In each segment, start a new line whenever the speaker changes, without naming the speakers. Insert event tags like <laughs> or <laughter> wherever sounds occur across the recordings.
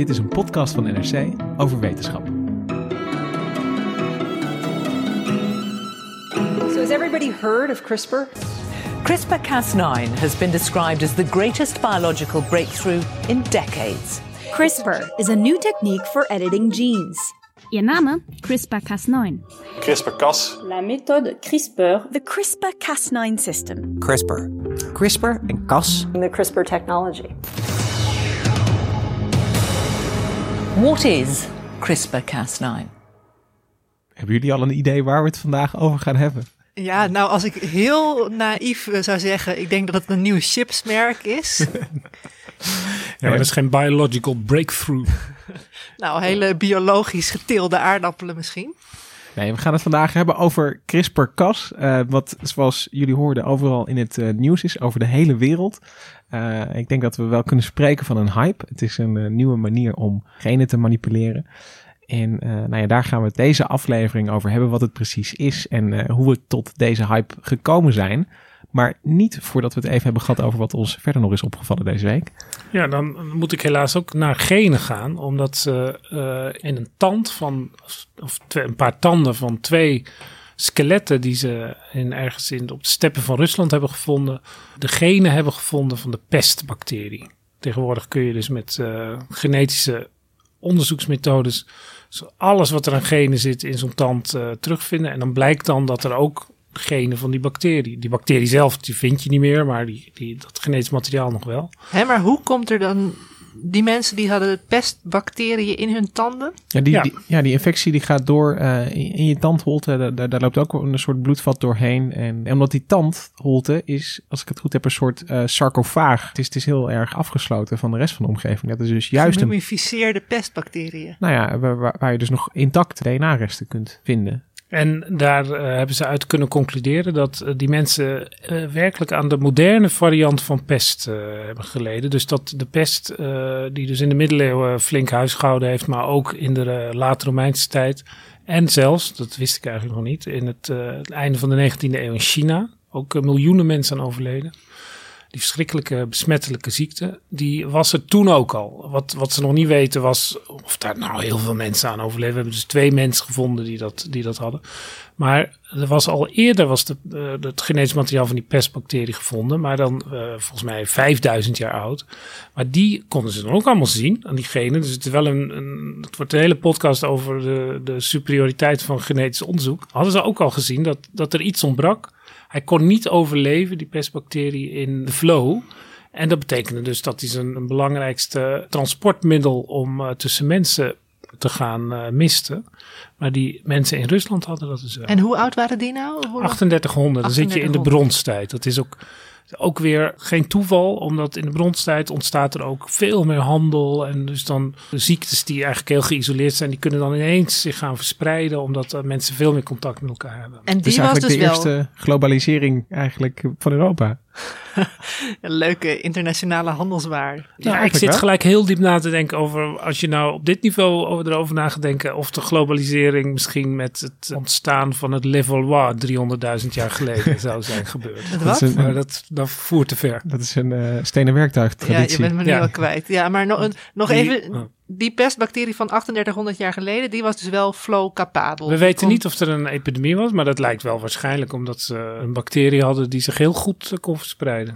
Dit is een podcast van NRC over wetenschap.
So, has everybody heard of CRISPR?
CRISPR-Cas9 has been described as the greatest biological breakthrough in decades.
CRISPR is a new technique for editing genes.
Je namen CRISPR-Cas9.
CRISPR-Cas.
La méthode CRISPR.
The CRISPR-Cas9 system.
CRISPR. CRISPR en Cas.
The CRISPR technology.
What is CRISPR-Cas9?
Hebben jullie al een idee waar we het vandaag over gaan hebben?
Ja, nou als ik heel naïef eh, zou zeggen, ik denk dat het een nieuw chipsmerk is. <laughs>
Ja, maar dat is geen biological breakthrough. <laughs>
nou, hele biologisch geteelde aardappelen misschien.
Nee, we gaan het vandaag hebben over CRISPR-Cas. eh, wat, zoals jullie hoorden, overal in het eh, nieuws is, over de hele wereld. Eh, ik denk dat we wel kunnen spreken van een hype. Het is een eh, nieuwe manier om genen te manipuleren. En eh, nou ja, daar gaan we deze aflevering over hebben, wat het precies is en hoe we tot deze hype gekomen zijn. Maar niet voordat we het even hebben gehad over wat ons verder nog is opgevallen deze week.
Ja, dan moet ik helaas ook naar genen gaan. Omdat ze in een tand van, of een paar tanden van twee skeletten die ze in, ergens in, op de steppen van Rusland hebben gevonden, de genen hebben gevonden van de pestbacterie. Tegenwoordig kun je dus met eh, genetische onderzoeksmethodes zo alles wat er aan genen zit in zo'n tand eh, terugvinden. En dan blijkt dan dat er ook genen van die bacterie. Die bacterie zelf, die vind je niet meer, maar die, die, dat genetisch materiaal nog wel.
Hè, maar hoe komt er dan... Die mensen die hadden pestbacteriën in hun tanden.
Ja, die,
Ja.
Die, ja, die infectie die gaat door eh, in, in je tandholte. Daar, daar, daar loopt ook een soort bloedvat doorheen. En, en omdat die tandholte is, als ik het goed heb, een soort eh, sarcofaag. Het is, het is heel erg afgesloten van de rest van de omgeving. Dat is dus juist een,
Gemummificeerde pestbacteriën.
nou ja, waar, waar- waar je dus nog intact DNA-resten kunt vinden.
En daar eh, hebben ze uit kunnen concluderen dat eh, die mensen eh, werkelijk aan de moderne variant van pest hebben geleden. Dus dat de pest, die dus in de middeleeuwen flink huisgehouden heeft, maar ook in de late Romeinse tijd. En zelfs, dat wist ik eigenlijk nog niet, in het, het einde van de 19e eeuw in China. Ook miljoenen mensen aan overleden. Die verschrikkelijke besmettelijke ziekte, die was er toen ook al. Wat, wat ze nog niet weten was of daar nou heel veel mensen aan overleven. We hebben dus twee mensen gevonden die dat, die dat hadden. Maar er was al eerder was de, eh, het genetisch materiaal van die pestbacterie gevonden. Maar dan eh, volgens mij 5000 jaar oud. Maar die konden ze dan ook allemaal zien aan die genen. Dus het, is wel een, een, het wordt een hele podcast over de, de superioriteit van genetisch onderzoek. Hadden ze ook al gezien dat, dat er iets ontbrak. Hij kon niet overleven, die pestbacterie, in de flow. En dat betekende dus dat hij zijn een belangrijkste transportmiddel om eh, tussen mensen te gaan eh, misten. Maar die mensen in Rusland hadden dat dus wel.
En hoe oud waren die nou? Hoe lang?
3800, dan zit je in de
3800.
bronstijd. Dat is ook, ook weer geen toeval, omdat in de bronstijd ontstaat er ook veel meer handel. En dus dan de ziektes die eigenlijk heel geïsoleerd zijn, die kunnen dan ineens zich gaan verspreiden, omdat eh, mensen veel meer contact met elkaar hebben.
En die was
eigenlijk
dus
de
wel
eerste globalisering eigenlijk van Europa. <laughs>
een leuke internationale handelswaar.
Ja, ik
eigenlijk
zit
wel.
gelijk heel diep na te denken over, als je nou op dit niveau over, erover na gaat denken, of de globalisering misschien met het ontstaan van het Levallois 300.000 jaar geleden <laughs> zou zijn gebeurd.
Dat is een-
Maar dat, dat voert te ver.
Dat is een eh stenen werktuig
Ja,
traditie.
je bent me nu
Ja.
al kwijt. Ja, maar nog, een- nog
Die-
even.
oh.
Die pestbacterie van 3800 jaar geleden, die was dus wel flow capabel.
We weten
Kon-
niet of er een epidemie was, maar dat lijkt wel waarschijnlijk omdat ze een bacterie hadden die zich heel goed kon verspreiden.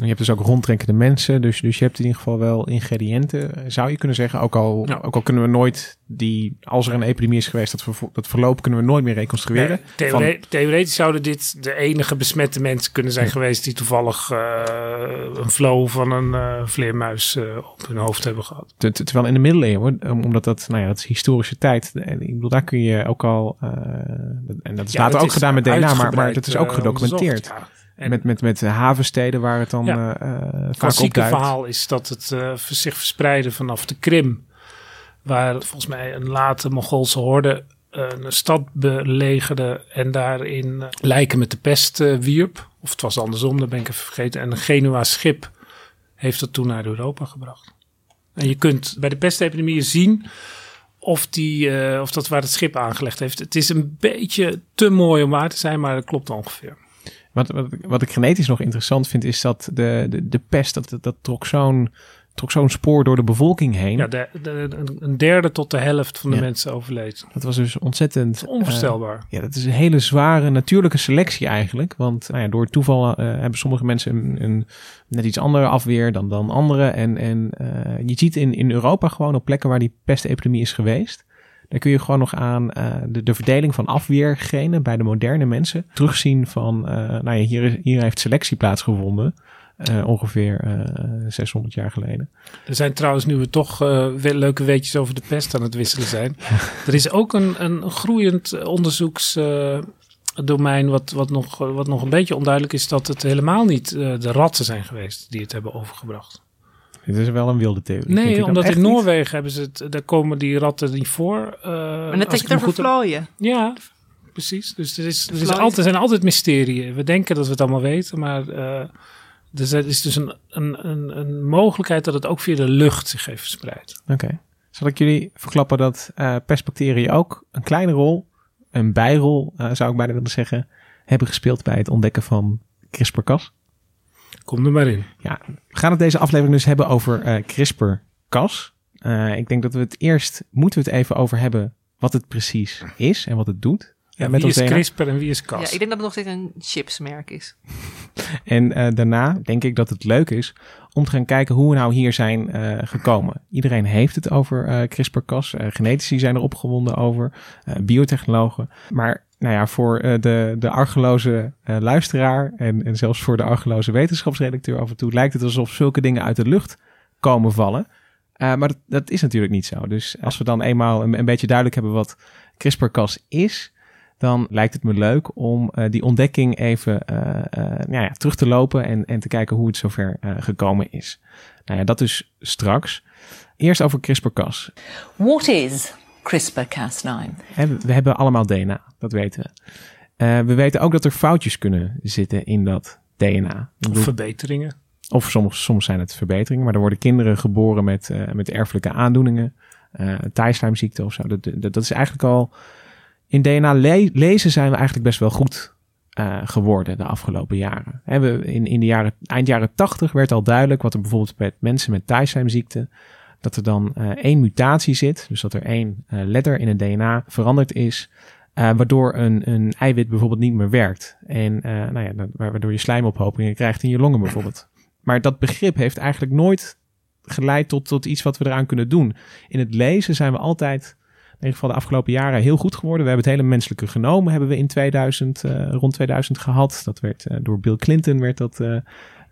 Je hebt dus ook rondtrekkende mensen, dus, dus je hebt in ieder geval wel ingrediënten, zou je kunnen zeggen. Ook al,
Ja.
ook al kunnen we nooit die, als er een epidemie is geweest, dat, ver, dat verloop kunnen we nooit meer reconstrueren.
Nee, theore- Theoretisch zouden dit de enige besmette mensen kunnen zijn geweest die toevallig eh, een flow van een eh, vleermuis eh, op hun hoofd hebben gehad.
Ter- ter- terwijl in de middeleeuwen, om- omdat dat, nou ja, dat is historische tijd. En Ik bedoel, daar kun je ook al, en dat is
Ja,
later
dat
ook gedaan met DNA, maar, maar dat is ook gedocumenteerd.
onderzocht. En-
met, met, met havensteden waar het dan
Ja.
vaak
klassieke
opduikt.
verhaal is dat het eh, zich verspreidde vanaf de Krim. waar volgens mij een late Mongoolse horde een stad belegerde en daarin lijken met de pest wierp. Of het was andersom, dat ben ik even vergeten. En een Genua schip heeft dat toen naar Europa gebracht. En je kunt bij de pestepidemieën zien of, die, uh, of dat waar het schip aangelegd heeft. Het is een beetje te mooi om waar te zijn, maar dat klopt ongeveer.
Wat, wat, wat ik genetisch nog interessant vind, is dat de, de, de pest, dat, dat trok zo'n trok zo'n spoor door de bevolking heen.
Ja, de, de, een derde tot de helft van de mensen overleed.
Dat was dus ontzettend...
onvoorstelbaar.
Uh, ja, dat is een hele zware natuurlijke selectie eigenlijk. Want nou ja, door toeval uh, hebben sommige mensen een, een, net iets andere afweer dan, dan anderen. En, en uh, je ziet in, in Europa gewoon op plekken waar die pestepidemie is geweest... Daar kun je gewoon nog aan de, de verdeling van afweergenen bij de moderne mensen terugzien van, nou ja, hier, hier heeft selectie plaatsgevonden. Uh, ongeveer uh, 600 jaar geleden.
Er zijn trouwens nu we toch uh, leuke weetjes over de pest aan het wisselen zijn. <laughs> er is ook een, een groeiend onderzoeksdomein wat, wat, nog, wat nog een beetje onduidelijk is dat het helemaal niet de ratten zijn geweest die het hebben overgebracht.
Het is wel een wilde theorie.
Nee, omdat in Noorwegen niet? hebben ze het, daar komen die ratten niet voor.
maar net dat je er vervlooien.
Ja, precies. Dus er, is, er, is altijd, er zijn altijd mysterieën. We denken dat we het allemaal weten, maar dus er is dus een, een, een, een, mogelijkheid dat het ook via de lucht zich heeft verspreid.
Oké. Okay. Zal ik jullie verklappen dat uh, pestbacteriën ook een kleine rol, een bijrol uh, zou ik bijna willen zeggen, hebben gespeeld bij het ontdekken van CRISPR-Cas?
Kom er maar in.
Ja, we gaan het deze aflevering dus hebben over uh, CRISPR-Cas. ik denk dat we het eerst, moeten we het even over hebben wat het precies is en wat het doet.
Ja, met wie is DNA. CRISPR en wie is Cas?
Ja, ik denk dat het nog steeds een chipsmerk is. <laughs>
en uh, daarna denk ik dat het leuk is om te gaan kijken hoe we nou hier zijn uh, gekomen. Iedereen heeft het over uh, CRISPR-Cas. genetici zijn er opgewonden over. biotechnologen. Maar nou ja, voor de, de argeloze luisteraar en, en zelfs voor de argeloze wetenschapsredacteur af en toe lijkt het alsof zulke dingen uit de lucht komen vallen. maar dat, dat, is natuurlijk niet zo. Dus als we dan eenmaal een, een beetje duidelijk hebben wat CRISPR-Cas is, dan lijkt het me leuk om die ontdekking even nou ja, terug te lopen en, en te kijken hoe het zover gekomen is. Nou ja, dat dus straks. Eerst over CRISPR-Cas.
What is CRISPR-Cas9?
We hebben allemaal DNA, dat weten we. we weten ook dat er foutjes kunnen zitten in dat DNA.
Of verbeteringen.
Of soms, soms zijn het verbeteringen, maar er worden kinderen geboren met, met erfelijke aandoeningen. Uh, of zo. Dat, dat, dat is eigenlijk al in DNA le lezen zijn we eigenlijk best wel goed uh, geworden de afgelopen jaren. we in, in de jaren, eind jaren 80 werd al duidelijk wat er bijvoorbeeld met mensen met Thaisheim-ziekte, dat er dan uh, één mutatie zit, dus dat er één uh, letter in het DNA veranderd is, waardoor een, een eiwit bijvoorbeeld niet meer werkt. En nou ja, waardoor je slijmophopingen krijgt in je longen bijvoorbeeld. Maar dat begrip heeft eigenlijk nooit geleid tot, tot iets wat we eraan kunnen doen. In het lezen zijn we altijd in ieder geval de afgelopen jaren heel goed geworden. We hebben het hele menselijke genomen hebben we in 2000, uh, rond 2000 gehad. Dat werd door Bill Clinton werd dat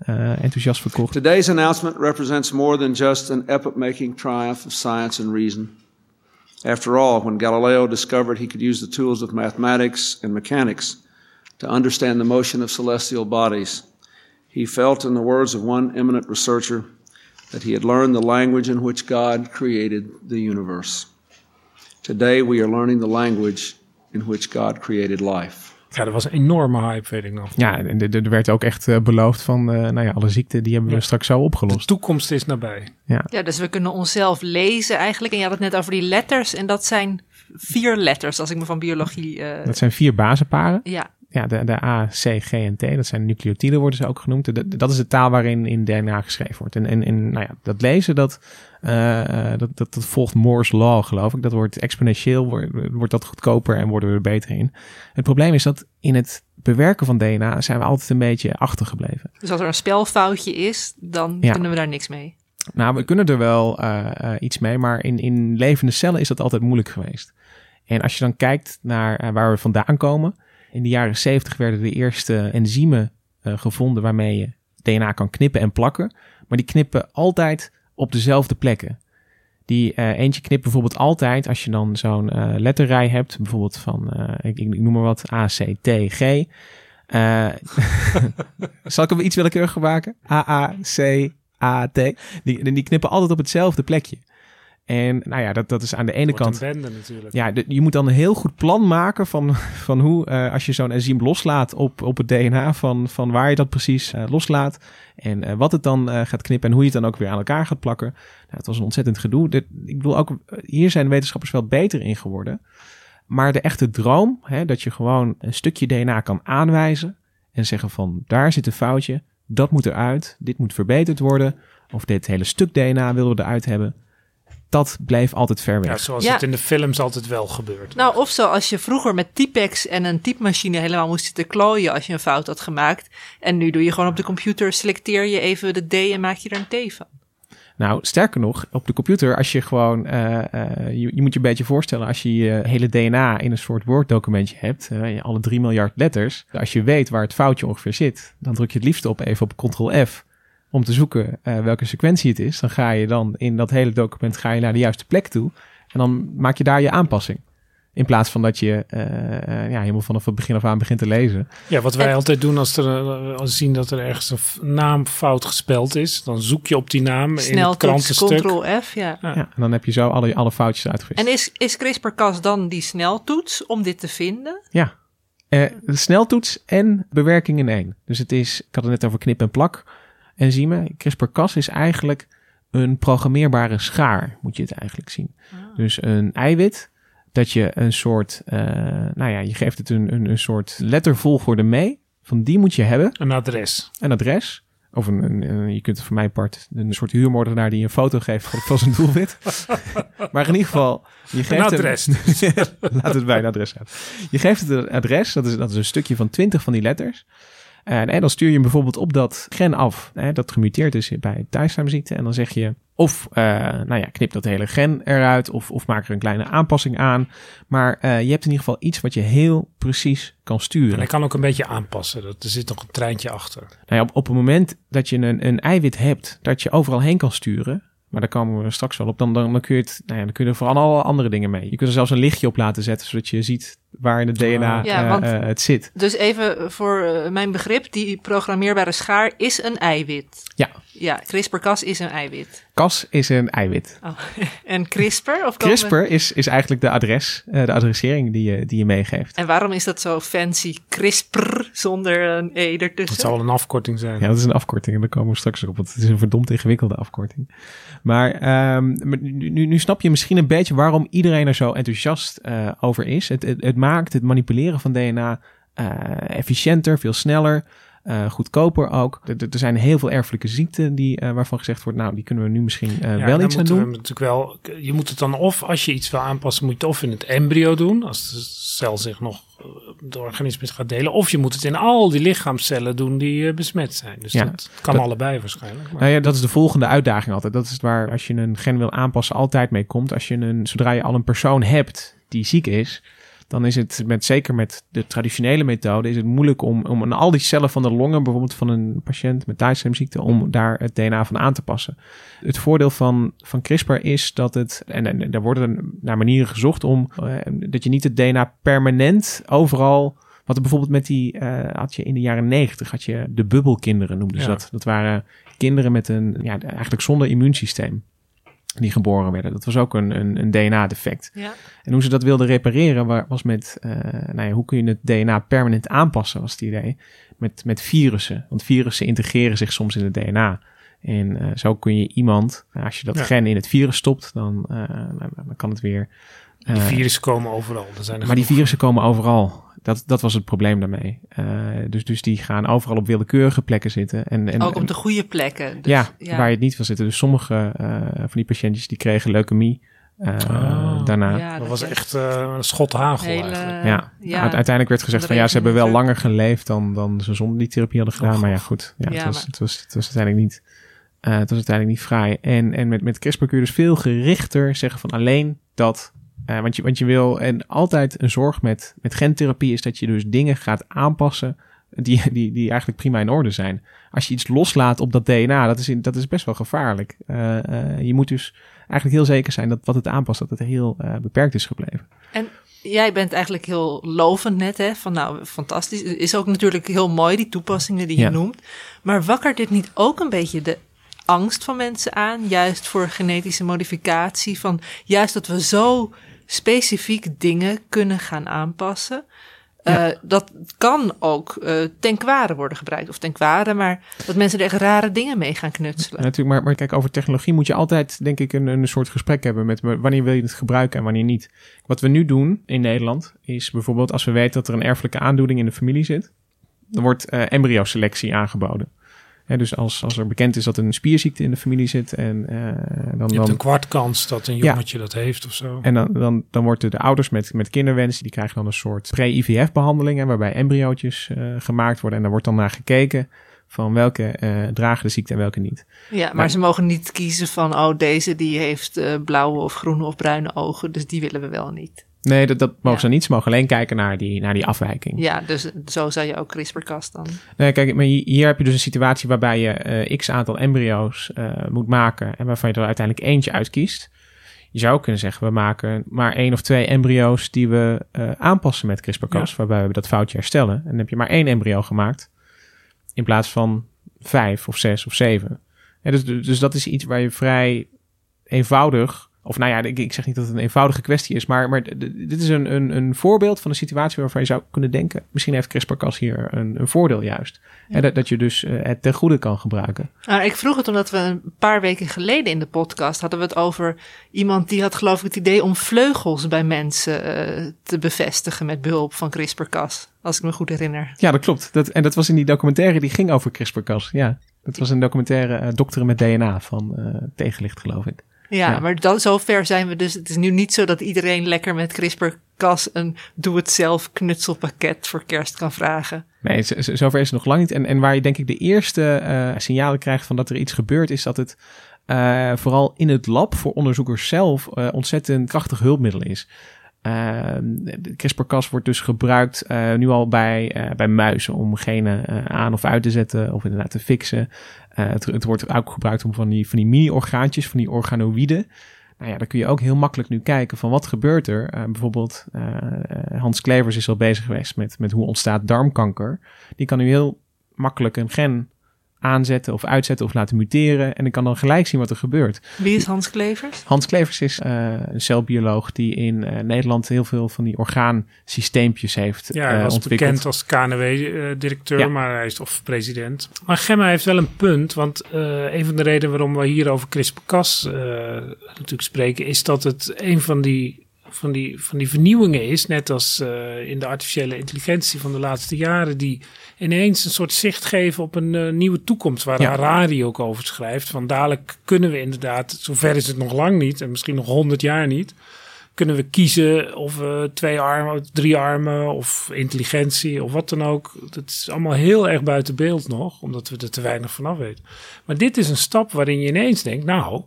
uh, enthousiast verkocht.
Today's announcement represents more than just an epoch-making triumph of science and reason. After all, when Galileo discovered he could use the tools of mathematics and mechanics to understand the motion of celestial bodies, he felt, in the words of one eminent researcher, that he had learned the language in which God created the universe. Today we are learning the language in which God created life.
Ja, dat was een enorme hype, weet ik nog.
Ja, en er werd ook echt uh, beloofd van, uh, nou ja, alle ziekten die hebben we straks zo opgelost.
De toekomst is nabij.
Ja. ja, dus we kunnen onszelf lezen eigenlijk. En je had het net over die letters. En dat zijn vier letters, als ik me van biologie... Uh...
Dat zijn vier bazenparen.
Ja.
Ja, de, de A, C, G en T, dat zijn nucleotiden worden ze ook genoemd. De, dat is de taal waarin in DNA geschreven wordt. En, en, en nou ja, dat lezen, dat, dat, dat, dat, volgt Moore's Law, geloof ik. Dat wordt exponentieel, wordt, wordt dat goedkoper en worden we er beter in. Het probleem is dat in het bewerken van DNA zijn we altijd een beetje achtergebleven.
Dus als er een spelfoutje is, dan kunnen we daar niks mee.
Nou, we kunnen er wel uh, uh, iets mee, maar in, in levende cellen is dat altijd moeilijk geweest. En als je dan kijkt naar waar we vandaan komen in de jaren 70 werden de eerste enzymen gevonden waarmee je DNA kan knippen en plakken. Maar die knippen altijd op dezelfde plekken. Die uh, eentje knipt bijvoorbeeld altijd als je dan zo'n uh, letterrij hebt, bijvoorbeeld van, ik, ik, noem maar wat, A, C, T, G. <laughs> zal ik hem iets willekeuriger maken? A, A, C, A, T. Die, die knippen altijd op hetzelfde plekje. En nou ja, dat, dat is aan de ene kant.
een bende natuurlijk.
Ja, de- je moet dan een heel goed plan maken van, <laughs> van hoe, eh, als je zo'n enzym loslaat op, op het DNA, van, van waar je dat precies eh, loslaat. En eh, wat het dan gaat knippen en hoe je het dan ook weer aan elkaar gaat plakken. Nou, het was een ontzettend gedoe. Dit, ik bedoel, ook hier zijn wetenschappers wel beter in geworden. Maar de echte droom, hè, dat je gewoon een stukje DNA kan aanwijzen en zeggen van daar zit een foutje, dat moet eruit, dit moet verbeterd worden. Of dit hele stuk DNA willen we eruit hebben. Dat bleef altijd ver weg.
Ja, zoals
Ja.
het in de films altijd wel gebeurt.
Nou, of zoals je vroeger met Typex en een typemachine helemaal moest zitten klooien als je een fout had gemaakt. En nu doe je gewoon op de computer, selecteer je even de D en maak je er een T van.
Nou, sterker nog, op de computer, als je gewoon, eh, eh, je, je moet je een beetje voorstellen, als je je hele DNA in een soort Word-documentje hebt, eh, alle 3 miljard letters, als je weet waar het foutje ongeveer zit, dan druk je het liefst op even op Ctrl-F om te zoeken eh, welke sequentie het is. Dan ga je dan in dat hele document ga je naar de juiste plek toe en dan maak je daar je aanpassing. In plaats van dat je eh, eh, ja, helemaal vanaf het begin af aan begint te lezen.
Ja, wat wij altijd doen als, er, als we zien dat er ergens een naam fout gespeld is, dan zoek je op die naam in het
Sneltoets,
krantenstuk.
Ctrl-F, ja.
Ja, en dan heb je zo alle, alle foutjes uitgewist.
En is, is CRISPR-Cas dan die sneltoets om dit te vinden?
Ja. Eh, de sneltoets en bewerking in één. Dus het is, ik had het net over knip en plak enzymen. CRISPR-Cas is eigenlijk een programmeerbare schaar, moet je het eigenlijk zien. Dus een eiwit, dat je een soort, eh, nou ja, je geeft het een, een, een soort lettervolgorde mee. Van die moet je hebben.
Een adres.
Een adres. Of een, een, een- je kunt het voor mijn part een soort huurmoordenaar die een foto geeft van- zijn doelwit. <laughs> maar in ieder geval, je geeft hem-
adres. <laughs>
Laat het bij een adres zijn. Je geeft het een adres, dat is, dat is een stukje van 20 van die letters. En, en dan stuur je hem bijvoorbeeld op dat gen af, hè, dat gemuteerd is bij Thaisheimziekte. En dan zeg je of, eh, nou ja, knip dat hele gen eruit of, of maak er een kleine aanpassing aan. Maar eh, je hebt in ieder geval iets wat je heel precies kan sturen.
En hij kan ook een beetje aanpassen. Dat, er zit nog een treintje achter.
Nou ja, op, op het moment dat je een, een eiwit hebt dat je overal heen kan sturen, maar daar komen we straks wel op, dan, dan, dan, kun, je het, nou ja, dan kun je er voor alle andere dingen mee. Je kunt er zelfs een lichtje op laten zetten, zodat je ziet waar in het DNA
Ja,
eh,
want-
eh, het zit.
Dus even voor eh, mijn begrip, die programmeerbare schaar is een eiwit.
Ja,
Ja, CRISPR-Cas is een eiwit.
Cas is een eiwit.
Oh. <laughs> En CRISPR? Of
CRISPR is, is eigenlijk de adres, eh, de adressering die je, die je meegeeft.
En waarom is dat zo fancy CRISPR zonder een E ertussen?
Het zal een afkorting zijn.
Ja, dat is een afkorting en daar komen we straks op, want het is een verdomd ingewikkelde afkorting. Maar, ehm, nu, nu, snap je misschien een beetje waarom iedereen er zo enthousiast eh, over is. Het, het, het maakt het manipuleren van DNA eh, efficiënter, veel sneller, eh, goedkoper ook. Er, zijn heel veel erfelijke ziekten die, eh, waarvan gezegd wordt, nou, die kunnen we nu misschien
Ja,
wel iets aan
moeten we
doen.
natuurlijk wel, je moet het dan of, als je iets wil aanpassen, moet je het of in het embryo doen, als de cel zich nog, de organisme gaat delen, of je moet het in al die lichaamcellen doen die besmet zijn. Dus
Ja,
dat kan
dat-
allebei waarschijnlijk. Maar
Nou ja, dat is de volgende uitdaging altijd. Dat is waar als je een gen wil aanpassen altijd mee komt. Als je een, zodra je al een persoon hebt die ziek is, dan is het met, zeker met de traditionele methode, is het moeilijk om, om aan al die cellen van de longen, bijvoorbeeld van een patiënt met Thaissemziekte, om daar het DNA van aan te passen. Het voordeel van, van CRISPR is dat het, en, en daar worden naar manieren gezocht om, eh, dat je niet het DNA permanent overal wat er bijvoorbeeld met die, eh, had je in de jaren negentig, had je de bubbelkinderen noemden ze
Ja.
dat. Dat waren kinderen met een, ja, eigenlijk zonder immuunsysteem die geboren werden. Dat was ook een, een, een DNA-defect.
Ja.
En hoe ze dat wilden repareren wa- was met, eh, nou ja, hoe kun je het DNA permanent aanpassen, was het idee. Met, met virussen. Want virussen integreren zich soms in het DNA. En eh, zo kun je iemand, nou, als je dat
Ja.
gen in het virus stopt, dan, eh, dan, dan kan het weer.
die
eh,
virussen komen overal. Er zijn er
maar die virussen komen overal. Dat, dat was het probleem daarmee. Eh, dus, dus die gaan overal op willekeurige plekken zitten. En, en,
Ook op de goede plekken. Dus,
ja, waar je het niet wil zitten. Dus sommige eh, van die patiëntjes die kregen leukemie eh,
Ah.
daarna.
Ja,
dat
dat
was echt eh, een schot hagel
Hele-
eigenlijk.
Ja,
ja,
Uite- uiteindelijk werd gezegd van ja, ze hebben wel langer geleefd dan, dan ze zonder die therapie hadden gedaan.
Oh,
maar ja, goed. Ja,
Ja,
het, was,
maar-
het, was, het was uiteindelijk niet, eh, het was uiteindelijk niet fraai. En, en met, met CRISPR kun je dus veel gerichter zeggen van alleen dat. Eh, want, je, want je wil, en altijd een zorg met, met gentherapie is dat je dus dingen gaat aanpassen die, die, die eigenlijk prima in orde zijn. Als je iets loslaat op dat DNA, dat is, in, dat is best wel gevaarlijk. Eh, eh, je moet dus eigenlijk heel zeker zijn dat wat het aanpast, dat het heel beperkt is gebleven.
En jij bent eigenlijk heel lovend net, hè? Van nou, fantastisch. Is ook natuurlijk heel mooi, die toepassingen die je
Ja.
noemt. Maar wakkert dit niet ook een beetje de angst van mensen aan, juist voor genetische modificatie. Van juist dat we zo specifiek dingen kunnen gaan aanpassen. Ja. Uh, dat kan ook uh, ten kwade worden gebruikt. Of ten kwade, maar dat mensen er echt rare dingen mee gaan knutselen.
Ja, natuurlijk, maar, maar kijk, over technologie moet je altijd, denk ik, een, een soort gesprek hebben met wanneer wil je het gebruiken en wanneer niet. Wat we nu doen in Nederland is bijvoorbeeld als we weten dat er een erfelijke aandoening in de familie zit, dan wordt uh, embryoselectie aangeboden. Hè, dus als, als er bekend is dat een spierziekte in de familie zit. En, uh, dan,
je hebt een kwart kans dat een jongetje ja. dat heeft of zo.
En dan, dan, dan worden de ouders met, met kinderwensen, die krijgen dan een soort pre-IVF behandeling. Hè, waarbij embryootjes uh, gemaakt worden. En daar wordt dan naar gekeken van welke uh, dragen de ziekte en welke niet.
Ja, maar, maar ze mogen niet kiezen van, oh deze die heeft uh, blauwe of groene of bruine ogen. Dus die willen we wel niet.
Nee, dat, dat mogen ja. ze niet. Ze mogen alleen kijken naar die, naar die afwijking.
Ja, dus zo zou je ook CRISPR-Cas dan.
Nee, kijk, maar hier heb je dus een situatie waarbij je uh, x aantal embryo's uh, moet maken en waarvan je er uiteindelijk eentje uitkiest. Je zou kunnen zeggen, we maken maar één of twee embryo's die we uh, aanpassen met CRISPR-Cas, ja. waarbij we dat foutje herstellen. En dan heb je maar één embryo gemaakt in plaats van vijf of zes of zeven. Ja, dus, dus dat is iets waar je vrij eenvoudig of nou ja, ik, ik, zeg niet dat het een eenvoudige kwestie is, maar, maar dit is een, een, een voorbeeld van een situatie waarvan je zou kunnen denken, misschien heeft CRISPR-Cas hier een, een voordeel juist. Ja. dat, dat je dus uh, het ten goede kan gebruiken.
Nou, ik vroeg het omdat we een paar weken geleden in de podcast hadden we het over iemand die had geloof ik het idee om vleugels bij mensen uh, te bevestigen met behulp van CRISPR-Cas, als ik me goed herinner.
Ja, dat klopt. Dat, en dat was in die documentaire die ging over CRISPR-Cas, ja. Dat was een documentaire uh, Dokteren met DNA van Tegenlicht, geloof ik.
Ja, ja, maar dan, zover zijn we dus. Het is nu niet zo dat iedereen lekker met CRISPR-Cas een doe-het-zelf knutselpakket voor kerst kan vragen.
Nee, zover is het nog lang niet. En, en waar je denk ik de eerste uh, signalen krijgt van dat er iets gebeurt, is dat het uh, vooral in het lab voor onderzoekers zelf uh, ontzettend krachtig hulpmiddel is. CRISPR-Cas wordt dus gebruikt nu al bij, bij muizen om genen aan of uit te zetten of inderdaad te fixen. Het, het, wordt ook gebruikt om van die, van die mini-orgaantjes, van die organoïden. Nou ja, dan kun je ook heel makkelijk nu kijken van wat gebeurt er. bijvoorbeeld Hans Klevers is al bezig geweest met, met hoe ontstaat darmkanker. Die kan nu heel makkelijk een gen aanzetten of uitzetten of laten muteren. En ik kan dan gelijk zien wat er gebeurt.
Wie is Hans Klevers?
Hans Klevers is uh, een celbioloog die in uh, Nederland heel veel van die orgaansysteempjes heeft
Ja, hij
uh,
was
ontwikkeld.
bekend als KNW-directeur,
Ja.
maar hij is of president. Maar Gemma heeft wel een punt, want een van de redenen waarom we hier over CRISPR-Cas natuurlijk spreken, is dat het een van die van die, van die vernieuwingen is, net als uh, in de artificiële intelligentie van de laatste jaren, die ineens een soort zicht geven op een uh, nieuwe toekomst, waar
Ja.
Harari ook over schrijft. Van dadelijk kunnen we inderdaad, zover is het nog lang niet, en misschien nog honderd jaar niet, kunnen we kiezen of we twee armen, drie armen of intelligentie of wat dan ook. Dat is allemaal heel erg buiten beeld nog, omdat we er te weinig van af weten. Maar dit is een stap waarin je ineens denkt, nou,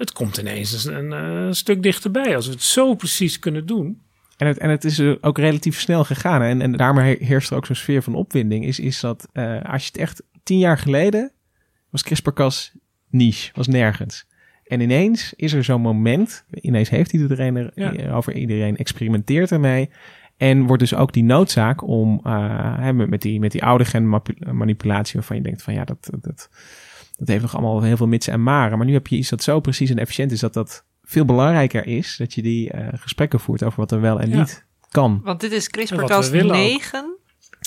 het komt ineens een, een, een stuk dichterbij. Als we het zo precies kunnen doen.
En het, en het is eh, ook relatief snel gegaan. En, en daarmee heerst er ook zo'n sfeer van opwinding. Is, is dat uh, als je het echt tien jaar geleden was CRISPR-Cas niche, was nergens. En ineens is er zo'n moment, ineens heeft iedereen er
Ja.
over, iedereen experimenteert ermee. En wordt dus ook die noodzaak om uh, met die, met die oude genmanipulatie waarvan je denkt van ja, dat, dat, dat, heeft nog allemaal heel veel mitsen en maren. Maar nu heb je iets dat zo precies en efficiënt is dat dat veel belangrijker is. Dat je die uh, gesprekken voert over wat er wel en
Ja.
niet kan.
Want dit is CRISPR-Cas
we willen ook.
9.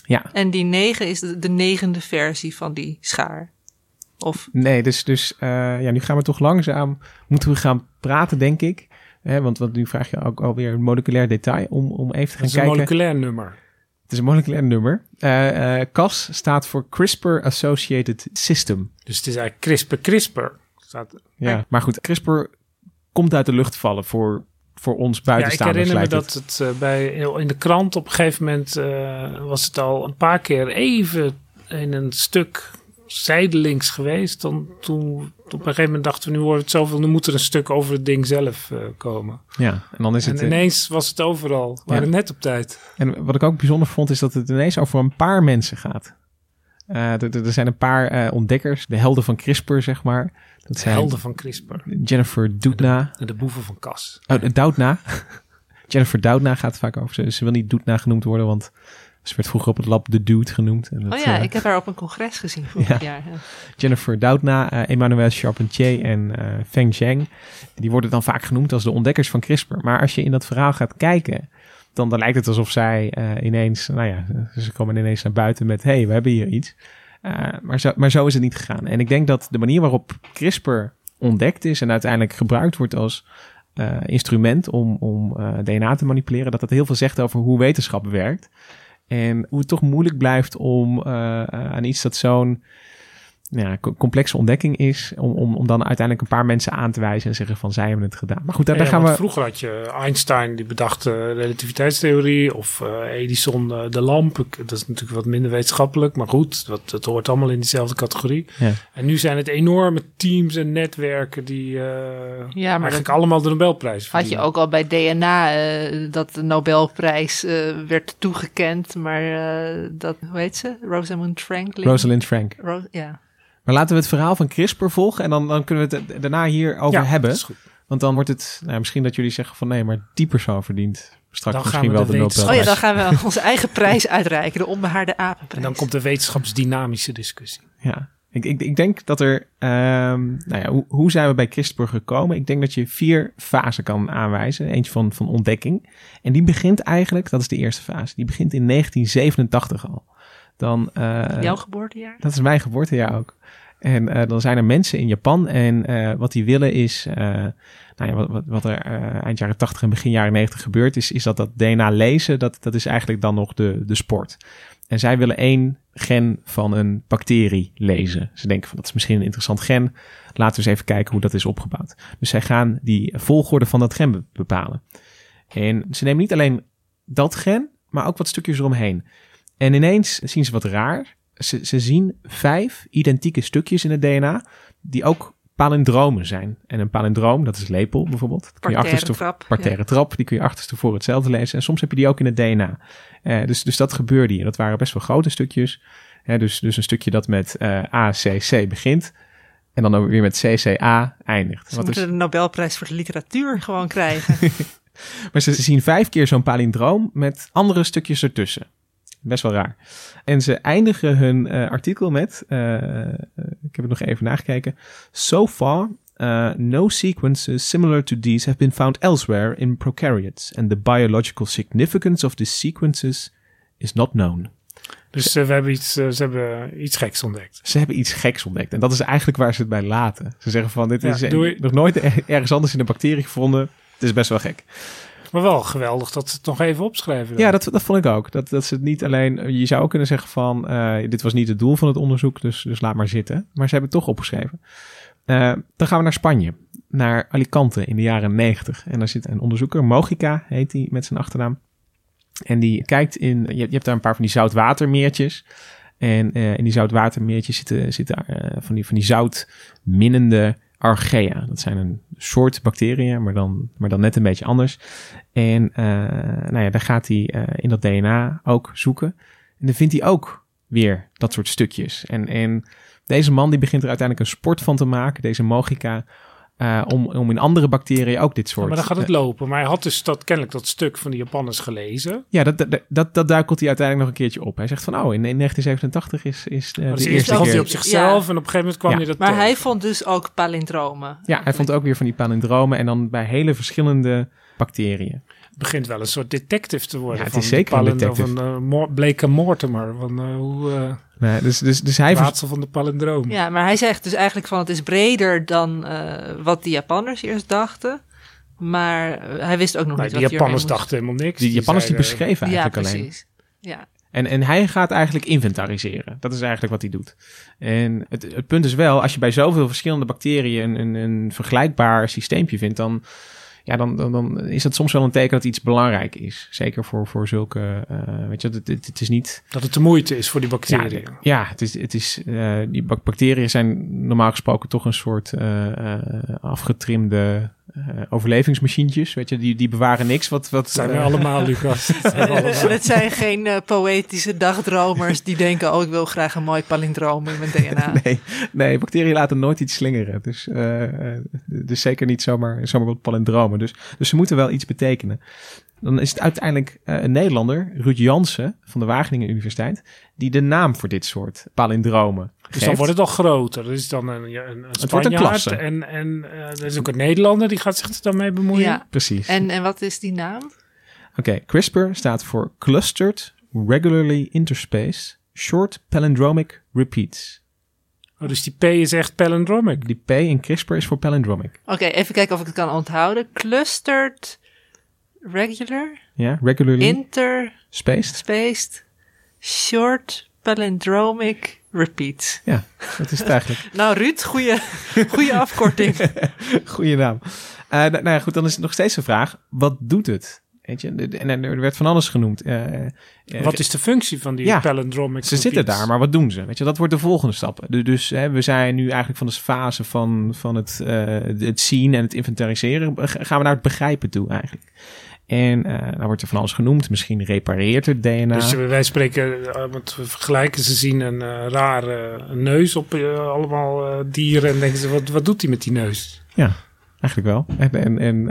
Ja.
En die 9 is de, de negende versie van die schaar. Of
Nee, dus, dus uh, ja, nu gaan we toch langzaam, moeten we gaan praten, denk ik. Hè, want, want nu vraag je ook alweer een moleculair detail om, om even te
Het
gaan
is een
kijken.
moleculair nummer.
Het is een moleculair nummer. Uh, uh, CAS staat voor CRISPR Associated System.
Dus het is eigenlijk CRISPR-CRISPR. Staat,
Ja, maar goed, CRISPR komt uit de lucht vallen voor, voor ons
Ja, ik
buitenstaanders.
herinner me dat
het.
het uh, bij, in de krant op een gegeven moment uh, was het al een paar keer even in een stuk zijdelings geweest. Dan, toen, op een gegeven moment dachten we, nu wordt het zoveel, nu moet er een stuk over het ding zelf uh, komen.
Ja, en dan is het... eh,
ineens was het overal. We waren net op tijd.
En wat ik ook bijzonder vond, is dat het ineens over een paar mensen gaat. Uh, er, er zijn een paar uh, ontdekkers, de helden van CRISPR, zeg maar. Dat
De
zijn
helden van CRISPR.
Jennifer Doudna.
En de boeven van Cas.
Oh, Doudna. <laughs> Jennifer Doudna gaat het vaak over. Ze, ze wil niet Doudna genoemd worden, want Ze werd vroeger op het lab de Dude genoemd. En dat,
oh ja,
uh,
ik heb haar op een congres gezien vorig <laughs> jaar. Ja.
Jennifer Doudna, uh, Emmanuel Charpentier en uh, Feng Zheng. Die worden dan vaak genoemd als de ontdekkers van CRISPR. Maar als je in dat verhaal gaat kijken, dan, dan lijkt het alsof zij ineens, nou ja, ze komen ineens naar buiten met, hé, hey, we hebben hier iets. maar, zo, maar zo is het niet gegaan. En ik denk dat de manier waarop CRISPR ontdekt is en uiteindelijk gebruikt wordt als instrument om, om DNA te manipuleren, dat dat heel veel zegt over hoe wetenschap werkt. En hoe het toch moeilijk blijft om uh, aan iets dat zo'n ja, complexe ontdekking is, om, om, om dan uiteindelijk een paar mensen aan te wijzen en zeggen van zij hebben het gedaan. Maar goed, daar,
ja,
gaan we.
Vroeger had je Einstein die bedacht de relativiteitstheorie of uh, Edison uh, de lamp. Dat is natuurlijk wat minder wetenschappelijk, maar goed, dat, dat hoort allemaal in diezelfde categorie.
Ja.
En nu zijn het enorme teams en netwerken die uh, ja, maar eigenlijk dat, allemaal de Nobelprijs
Had je ook al bij DNA dat de Nobelprijs werd toegekend, maar dat, hoe heet ze? Rosamund Franklin?
Rosalind Frank.
Ro ja.
Maar laten we het verhaal van CRISPR volgen en dan, dan kunnen we het daarna hierover
ja,
hebben. Want dan wordt het, nou, misschien dat jullie zeggen van nee, maar die persoon verdient straks
dan
misschien wel de, de Nobelprijs.
Oh ja, dan gaan we <laughs> onze eigen prijs uitreiken, de onbehaarde apenprijs.
En dan komt de wetenschapsdynamische discussie.
Ja, ik, ik, ik denk dat er, um, nou ja, hoe, hoe zijn we bij CRISPR gekomen? Ik denk dat je vier fasen kan aanwijzen. Eentje van, van ontdekking. En die begint eigenlijk, dat is de eerste fase, die begint in 1987 al. Dan, uh,
Jouw geboortejaar?
Dat is mijn geboortejaar ook. En uh, dan zijn er mensen in Japan en uh, wat die willen is, uh, nou ja, wat, wat er eind jaren 80 en begin jaren 90 gebeurd is, is dat dat DNA lezen, dat, dat is eigenlijk dan nog de, de sport. En zij willen één gen van een bacterie lezen. Ze denken van dat is misschien een interessant gen. Laten we eens even kijken hoe dat is opgebouwd. Dus zij gaan die volgorde van dat gen bepalen. En ze nemen niet alleen dat gen, maar ook wat stukjes eromheen. En ineens zien ze wat raar ze, ze zien vijf identieke stukjes in het DNA die ook palindromen zijn. En een palindroom, dat is lepel bijvoorbeeld. Dat kun je
parterre trap.
Parterre ja. trap, die kun je achterstevoren hetzelfde lezen. En soms heb je die ook in het DNA. Uh, dus, dus dat gebeurde hier. Dat waren best wel grote stukjes. Uh, dus, dus een stukje dat met uh, ACC begint. En dan ook weer met CCA eindigt.
Ze Wat moeten is... de Nobelprijs voor de literatuur gewoon krijgen. <laughs>
maar ze zien vijf keer zo'n palindroom met andere stukjes ertussen. Best wel raar. En ze eindigen hun uh, artikel met, uh, ik heb het nog even nagekeken. So far, uh, no sequences similar to these have been found elsewhere in prokaryotes. And the biological significance of these sequences is not known.
Dus ze, we hebben iets, ze hebben iets geks ontdekt.
Ze hebben iets geks ontdekt. En dat is eigenlijk waar ze het bij laten. Ze zeggen van, dit ja, is nog nooit ergens anders in een bacterie gevonden. Het is best wel gek.
Maar wel geweldig dat ze het nog even opschrijven. Dan.
Ja, dat, dat vond ik ook. Dat, dat ze het niet alleen... Je zou ook kunnen zeggen van... Uh, dit was niet het doel van het onderzoek, dus, dus laat maar zitten. Maar ze hebben het toch opgeschreven. Uh, dan gaan we naar Spanje. Naar Alicante in de jaren 90. En daar zit een onderzoeker, Mogica heet hij met zijn achternaam. En die kijkt in... Je, je hebt daar een paar van die zoutwatermeertjes. En uh, in die zoutwatermeertjes zitten, zitten van, die, van die zoutminnende archaea. Dat zijn een soort bacteriën, maar dan, maar dan net een beetje anders. En uh, nou ja, daar gaat hij uh, in dat DNA ook zoeken. En dan vindt hij ook weer dat soort stukjes. En, en deze man die begint er uiteindelijk een sport van te maken, deze Mogica. Uh, om, om in andere bacteriën ook dit soort... Ja,
maar dan gaat het lopen. Maar hij had dus dat, kennelijk dat stuk van de Japanners gelezen.
Ja, dat, dat, dat, dat duikelt hij uiteindelijk nog een keertje op. Hij zegt van, oh, in, in 1987 is, is uh,
de eerste keer... hij op zichzelf ja. en op een gegeven moment kwam
ja.
hij dat
Maar hij vond dus ook palindromen.
Ja, hij vond ook weer van die palindromen en dan bij hele verschillende bacteriën.
Het begint wel een soort detective te worden.
Ja, het
van
is zeker een detective.
Of een uh, Blake Mortimer. Van, uh, hoe... Uh,
Nee, dus, dus, dus hij
raadsel van de palindroom.
Ja, maar hij zegt dus eigenlijk van het is breder dan uh, wat de Japanners eerst dachten. Maar hij wist ook nog niet
die
wat
Japanners dachten helemaal niks.
Die, die Japanners die beschreven eigenlijk
ja,
alleen.
Precies. Ja,
en, en hij gaat eigenlijk inventariseren. Dat is eigenlijk wat hij doet. En het, het punt is wel, als je bij zoveel verschillende bacteriën een, een, een vergelijkbaar systeempje vindt, dan, ja, dan, dan, dan is dat soms wel een teken dat iets belangrijk is. Zeker voor, voor zulke, uh, weet je, het, het, het, is niet...
Dat het de moeite is voor die bacteriën.
Ja, ja het is, het is uh, die bacteriën zijn normaal gesproken toch een soort uh, overlevingsmachientjes. Weet je, die, die bewaren niks. Wat, wat,
zijn we allemaal, <laughs> Lucas.
Het zijn geen poëtische dagdromers die denken, oh, ik wil graag een mooi palindroom in mijn <laughs> DNA.
nee, nee, bacteriën laten nooit iets slingeren. Dus, dus zeker niet zomaar, zomaar wat palindromen. Dus, dus ze moeten wel iets betekenen. Dan is het uiteindelijk uh, een Nederlander, Ruud Jansen van de Wageningen Universiteit, die de naam voor dit soort palindromen geeft.
Dus dan wordt het al groter. Dus dan een, een, een
het wordt een klasse.
En, en uh, er is ook een Nederlander die gaat zich er dan mee bemoeien. Ja,
precies.
En, en wat is die naam?
Oké, okay, CRISPR staat voor Clustered Regularly Interspaced Short Palindromic Repeats.
Oh, dus die P is echt palindromic.
Die P in CRISPR is voor palindromic.
Oké, okay, even kijken of ik het kan onthouden. Clustered regular.
Ja, regularly.
Inter.
Spaced.
Spaced. Short palindromic repeat.
Ja, dat is het eigenlijk. <laughs>
nou, Ruud, goede, goede <laughs> afkorting.
goede naam. Uh, nou ja, goed, dan is het nog steeds de vraag: wat doet het? Weet je, en er werd van alles genoemd. Uh,
wat is de functie van die ja, palindromic?
Ze zitten daar, maar wat doen ze? Weet je, dat wordt de volgende stap. Dus hè, we zijn nu eigenlijk van de fase van, van het, uh, het zien en het inventariseren. Gaan we naar het begrijpen toe eigenlijk. En uh, dan wordt er van alles genoemd. Misschien repareert het DNA.
Dus wij spreken, want we vergelijken, ze zien een uh, rare neus op uh, allemaal dieren. En denken ze, wat, wat doet hij met die neus?
Ja, eigenlijk wel. En, en,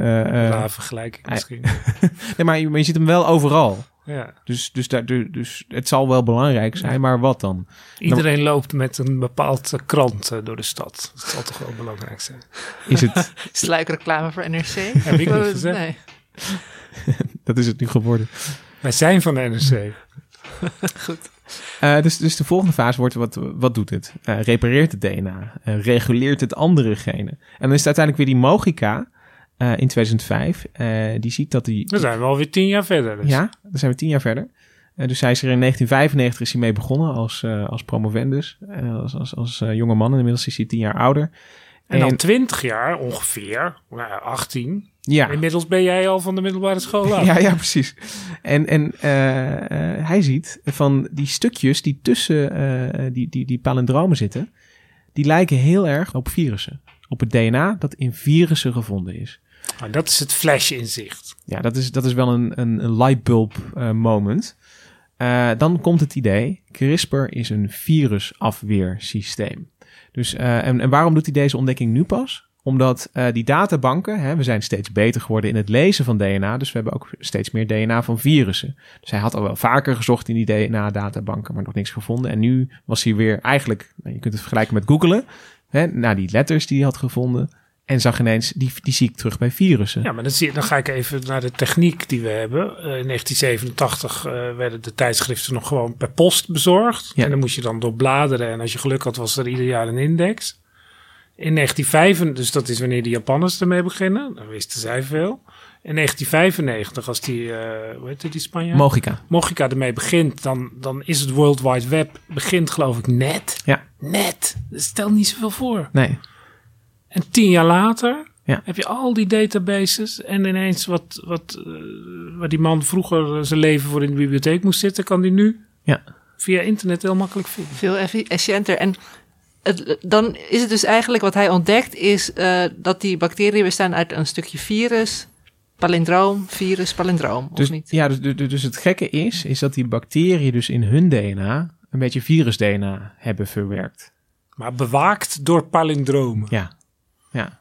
Raar vergelijking misschien. <laughs>
nee, maar je, maar je ziet hem wel overal.
Ja.
Dus, dus, daar, dus het zal wel belangrijk zijn, maar wat dan?
Iedereen loopt met een bepaald krant door de stad. Dat zal toch wel belangrijk zijn.
Is het... <laughs>
Sluikreclame voor NRC?
Heb ik niet gezegd?
Nee. <laughs>
dat is het nu geworden.
Wij zijn van de NRC. <laughs>
Goed.
Uh, dus, dus de volgende fase wordt, wat, wat doet het? Uh, repareert het DNA? Uh, reguleert het andere genen? En dan is het uiteindelijk weer die Mogica in 2005. die ziet dat die...
Dan zijn we alweer tien jaar verder. Dus.
Ja, dan zijn we tien jaar verder. dus hij is er in 1995 is hij mee begonnen als, als promovendus. als als, als jonge man. Inmiddels is hij tien jaar ouder.
En, en dan 20 jaar ongeveer, nou, 18.
Ja.
Inmiddels ben jij al van de middelbare school af. <laughs>
ja, ja, preprecies. En, en uh, uh, hij ziet van die stukjes die tussen uh, die, die, die palindromen zitten, die lijken heel erg op virussen. Op het DNA dat in virussen gevonden is.
Oh, dat is het flash inzicht.
Ja, dat is, dat is wel een, een, een lightbulb moment. dan komt het idee, CRISPR is een virusafweersysteem. Dus, en, en waarom doet hij deze ontdekking nu pas? Omdat uh, die databanken, hè, we zijn steeds beter geworden in het lezen van DNA. Dus we hebben ook steeds meer DNA van virussen. Dus hij had al wel vaker gezocht in die DNA-databanken, maar nog niks gevonden. En nu was hij weer eigenlijk, nou, je kunt het vergelijken met googelen. Hè, naar die letters die hij had gevonden. En zag ineens, die, die zie ik terug bij virussen.
Ja, maar dan, zie, dan ga ik even naar de techniek die we hebben. Uh, in 1987 uh, werden de tijdschriften nog gewoon per post bezorgd. Ja. En dan moest je dan doorbladeren. En als je geluk had, was er ieder jaar een index. In 1995, dus dat is wanneer de Japanners ermee beginnen, dan wisten zij veel. In 1995, als die, uh, hoe heet die Spanjaard?
Mogica.
Mogica ermee begint, dan, dan is het World Wide Web, begint geloof ik net.
Ja.
Net. Dat stelt niet zoveel voor.
Nee.
En tien jaar later
ja.
heb je al die databases en ineens wat, wat uh, waar die man vroeger zijn leven voor in de bibliotheek moest zitten, kan die nu
ja.
via internet heel makkelijk vinden.
Veel efficiënter. En het, dan is het dus eigenlijk wat hij ontdekt, is uh, dat die bacteriën bestaan uit een stukje virus, palindroom, virus, palindroom,
dus,
of niet?
Ja, dus, dus, dus het gekke is, is dat die bacteriën dus in hun DNA een beetje virus-DNA hebben verwerkt.
Maar bewaakt door palindromen.
Ja, ja.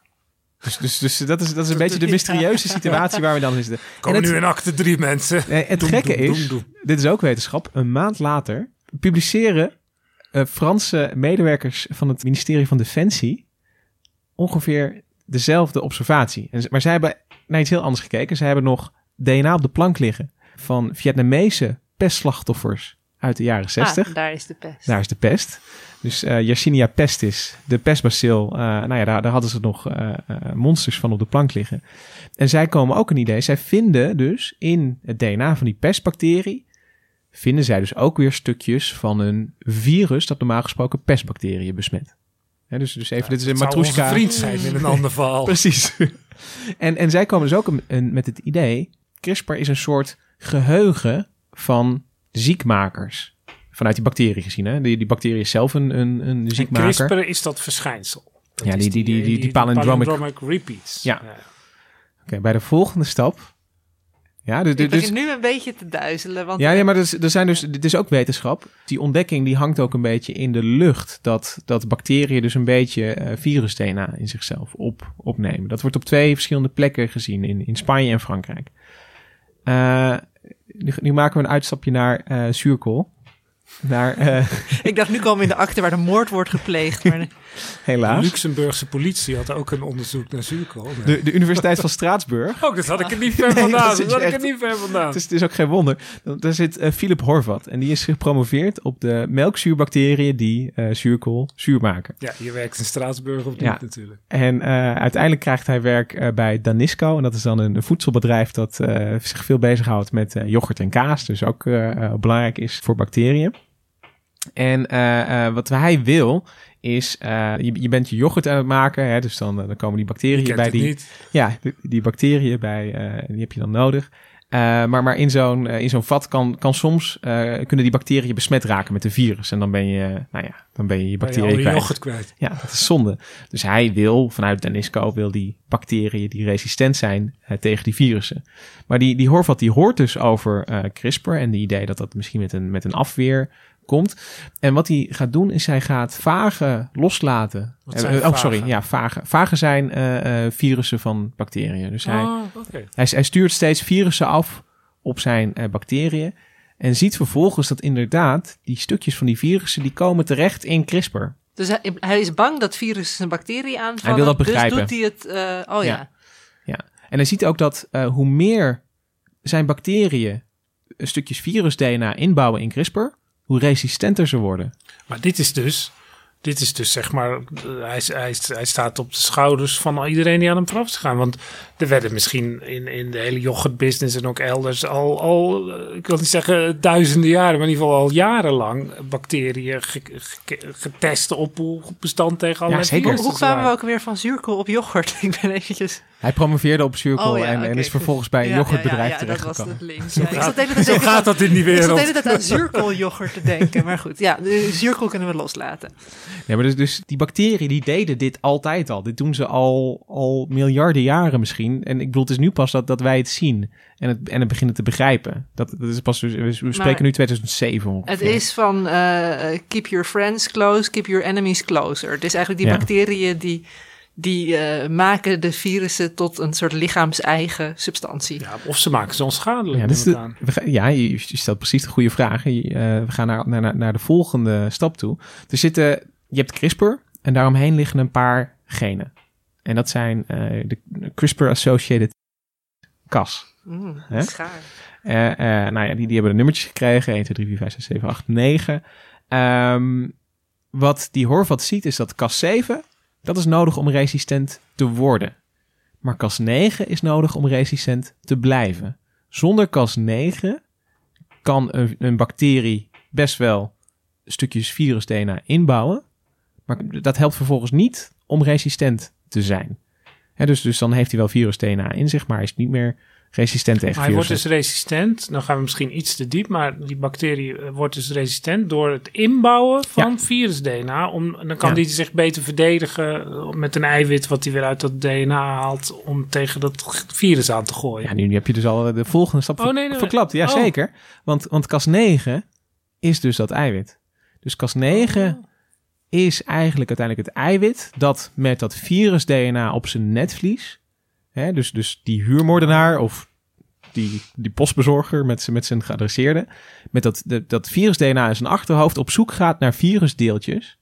Dus, dus, dus dat is, dat is een <laughs> beetje de mysterieuze situatie waar we dan zitten.
Komen nu in acte drie mensen.
Nee, het gekke is, dit is ook wetenschap, een maand later publiceren uh, Franse medewerkers van het ministerie van Defensie ongeveer dezelfde observatie. Maar zij hebben naar iets heel anders gekeken. Ze hebben nog DNA op de plank liggen van Vietnamese pestslachtoffers uit de jaren 60.
Ah, daar is de pest.
Daar is de pest. Dus uh, Yersinia pestis, de pestbacil, uh, nou ja, daar, daar hadden ze nog uh, monsters van op de plank liggen. En zij komen ook een idee. Zij vinden dus in het DNA van die pestbacterie vinden zij dus ook weer stukjes van een virus dat normaal gesproken pestbacteriën besmet. dus, dus even,
ja,
dit is een
matroeska. vriend zijn in een ander verhaal. <laughs>
Precies. en, en zij komen dus ook een, een, met het idee, CRISPR is een soort geheugen van ziekmakers. Vanuit die bacterie gezien. Hè? Die, die bacterie is zelf een, een, een ziekmaker.
En CRISPR is dat verschijnsel. Dat
ja, die, die, die, die, die, palindromic,
palindromic repeats.
Ja. ja. Oké, okay, bij de volgende stap ja, dus,
ik dus, nu een beetje te duizelen. Want
ja, ja, maar er, er zijn dus, dit is ook wetenschap. Die ontdekking die hangt ook een beetje in de lucht. Dat, dat bacteriën dus een beetje uh, virus-DNA in zichzelf op, opnemen. Dat wordt op twee verschillende plekken gezien. In, in Spanje en Frankrijk. Uh, nu, nu, maken we een uitstapje naar uh, zuurkool. Naar. <laughs>
Ik dacht, nu komen we in de akte waar de moord wordt gepleegd. Maar... <laughs>
Helaas.
De Luxemburgse politie had ook een onderzoek naar zuurkool.
De, de Universiteit van Straatsburg.
Oh, dat had ik er niet ver vandaan. Nee, dat, dat had ik er niet ver vandaan.
Het is, het is ook geen wonder. Daar zit uh, Philip Horvat. En die is gepromoveerd op de melkzuurbacteriën die uh, zuurkool zuur maken.
Ja, je werkt in Straatsburg niet
ja.
natuurlijk.
En uh, uiteindelijk krijgt hij werk bij Danisco. En dat is dan een, een voedselbedrijf dat zich veel bezighoudt met yoghurt en kaas. Dus ook belangrijk is voor bacteriën. En uh, uh, wat hij wil is, uh, je, je bent je yoghurt aan het maken, hè, dus dan, dan komen die bacteriën bij die,
niet.
ja, die, die bacteriën bij, die heb je dan nodig. maar, maar in zo'n in zo'n vat kan, kan soms kunnen die bacteriën besmet raken met een virus. En dan ben je, nou ja, dan ben je je bacteriën
je
kwijt.
yoghurt kwijt.
Ja, dat is zonde. Dus hij wil vanuit Danisco wil die bacteriën die resistent zijn tegen die virussen. Maar die, die Horvat die hoort dus over CRISPR en de idee dat dat misschien met een, met een afweer komt. En wat hij gaat doen is hij gaat vagen loslaten.
Uh,
oh, sorry, ja, vagen. Vagen zijn uh, uh, virussen van bacteriën. Dus hij,
oh, okay.
hij, hij, stuurt steeds virussen af op zijn bacteriën. En ziet vervolgens dat inderdaad die stukjes van die virussen die komen terecht in CRISPR.
Dus hij, hij is bang dat virussen een bacterie aanvallen.
Hij wil dat begrijpen.
Dus doet hij het. oh ja.
ja. ja. En hij ziet ook dat hoe meer zijn bacteriën stukjes virus-DNA inbouwen in CRISPR, hoe resistenter ze worden.
Maar dit is dus, dit is dus zeg maar, hij, hij, hij staat op de schouders van iedereen die aan hem vooraf is gegaan. Want er werden misschien in, in de hele yoghurtbusiness en ook elders al, al, ik wil niet zeggen duizenden jaren, maar in ieder geval al jarenlang bacteriën ge, ge, getest op hoe bestand tegen allerlei
ja.
Hoe, hoe kwamen we ook weer van zuurkool op yoghurt? <laughs> ik ben eventjes...
Hij promoveerde op zuurkool
oh, ja,
en,
okay,
en, is vervolgens bij een
ja,
yoghurtbedrijf
ja, ja,
terechtgekomen.
dat was het links. <laughs> Ja,
zo gaat, zo gaat dat in die wereld.
Ik zat de hele tijd aan zuurkoolyoghurt te denken. Maar goed, ja, de zuurkool kunnen we loslaten.
Ja, maar dus, dus die bacteriën die deden dit altijd al. Dit doen ze al, al miljarden jaren misschien. En ik bedoel, het is nu pas dat, dat wij het zien en het, en het beginnen te begrijpen. Dat, dat is pas, we, we spreken
maar
nu 2007 ongeveer.
Het is van uh, keep your friends close, keep your enemies closer. Het is eigenlijk die
Ja.
bacteriën die, die uh, maken de virussen tot een soort lichaams-eigen substantie.
Ja, of ze maken ze onschadelijk.
Ja, dus de,
aan.
we gaan- ja je, je stelt precies de goede vragen. Je, eh, we gaan naar, naar, naar de volgende stap toe. Er zitten, je hebt CRISPR en daaromheen liggen een paar genen. En dat zijn eh, de CRISPR-associated Cas.
Mm, schaar.
Eh, eh, nou ja, die, die hebben de nummertjes gekregen. 1, 2, 3, 4, 5, 6, 7, 8, 9. Ehm, wat die Horvat ziet is dat Cas7, dat is nodig om resistent te worden. Maar Cas9 is nodig om resistent te blijven. Zonder Cas9 kan een, een bacterie best wel stukjes virus-DNA inbouwen. Maar dat helpt vervolgens niet om resistent te zijn. Dus, dus dan heeft hij wel virus-DNA in zich, maar is niet meer resistent tegen
Maar hij wordt dus resistent. Dan gaan we misschien iets te diep, maar die bacterie eh, wordt dus resistent door het inbouwen van virus-DNA. Om, dan kan
Ja.
die zich beter verdedigen eh, met een eiwit wat hij weer uit dat DNA haalt om tegen dat virus aan te gooien.
Ja, nu, heb je dus al de volgende stap
Oh,
ver-
nee, nee.
verklapt. Ja,
Oh.
zeker. Want, want Cas9 is dus dat eiwit. Dus Cas9
Oh.
is eigenlijk uiteindelijk het eiwit dat met dat virus-DNA op zijn netvlies, hè, dus, dus die huurmoordenaar of die, die postbezorger met, zijn- met zijn geadresseerde, met dat, dat virus-DNA in zijn achterhoofd op zoek gaat naar virusdeeltjes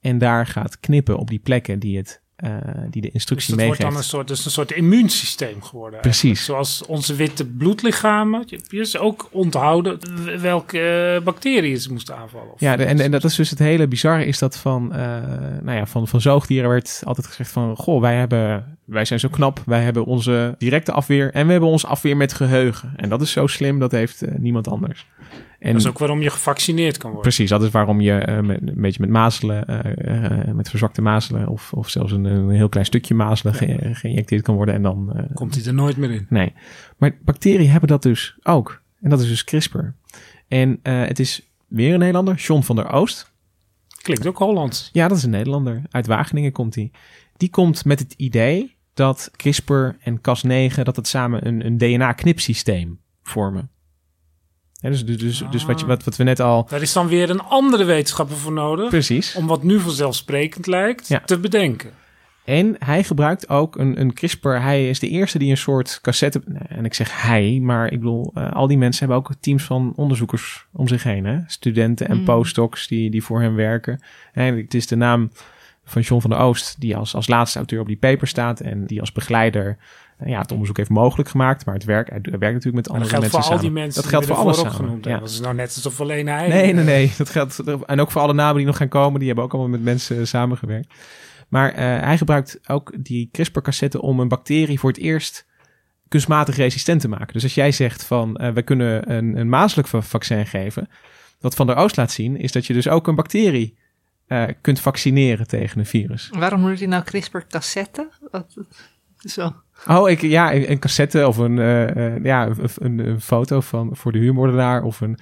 en daar gaat knippen op die plekken die, het, eh, die de
Dus
instructie
dat wordt dan een soort, dus een soort immuunsysteem geworden.
Precies.
eigenlijk. Zoals onze witte bloedlichamen. Je dus ook onthouden welke eh, bacteriën ze moesten aanvallen. Of-
Ja, de- en, en dat is dus het hele bizarre is dat van, eh, nou ja, van, van zoogdieren werd altijd gezegd van, goh, wij hebben, wij zijn zo knap, wij hebben onze directe afweer en we hebben onze afweer met geheugen. En dat is zo slim, dat heeft niemand anders. En
dat is ook waarom je gevaccineerd kan worden.
precies, dat is waarom je eh, met, een beetje met mazelen, eh, eh, met verzwakte mazelen of, of zelfs een, een heel klein stukje mazelen ge- geïnjecteerd kan worden en dan
Komt hij er nooit meer in.
Nee. Maar bacteriën hebben dat dus ook. En dat is dus CRISPR. En het is weer een Nederlander, John van der Oost.
Klinkt ook Hollands.
Ja, dat is een Nederlander. Uit Wageningen komt hij. Die komt met het idee dat CRISPR en Cas9... dat het samen een, een DNA-knipsysteem vormen. Dus dus, dus, dus wat, je, wat, wat we net al...
Daar is dan weer een andere wetenschapper voor nodig.
Precies.
Om wat nu vanzelfsprekend lijkt
Ja.
te bedenken.
En hij gebruikt ook een, een CRISPR. Hij is de eerste die een soort cassette. En ik zeg hij, maar ik bedoel, uh, al die mensen hebben ook teams van onderzoekers om zich heen. Hè? Studenten en
Mm.
postdocs die, die voor hem werken. En het is de naam van John van der Oost, die als, als laatste auteur op die paper staat. En die als begeleider ja, het onderzoek heeft mogelijk gemaakt. Maar het werk, hij werkt natuurlijk met andere
dat geldt
mensen
voor al die mensen
dat geldt
die
voor
we
alles samen.
opgenoemd
Ja.
Dat is nou net alsof alleen hij...
Nee, nee, nee. Dat geldt. En ook voor alle namen die nog gaan komen, die hebben ook allemaal met mensen eh, samengewerkt. Maar uh, hij gebruikt ook die CRISPR-cassette om een bacterie voor het eerst kunstmatig resistent te maken. Dus als jij zegt van uh, we kunnen een, een mazelijk vaccin geven, wat Van der Oost laat zien, is dat je dus ook een bacterie uh, kunt vaccineren tegen een virus.
Waarom noemt hij nou CRISPR-cassette? Zo.
Oh, ik, ja, een, een cassette of een, uh, ja, een, een, foto van, voor de huurmoordenaar of een...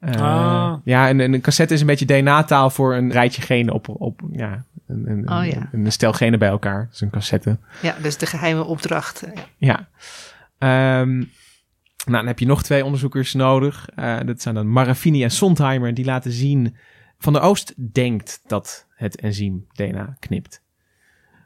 Uh, ah. Ja, en een, een cassette is een beetje DNA-taal voor een rijtje genen op, op ja, een, een,
oh, ja.
een, een stel genen bij elkaar. Dat is een cassette.
Ja, dus de geheime opdracht.
Ja. ja. Um, nou, dan heb je nog twee onderzoekers nodig. Uh, dat zijn dan Marafini en Sondheimer. Die laten zien... Van der Oost denkt dat het enzym DNA knipt.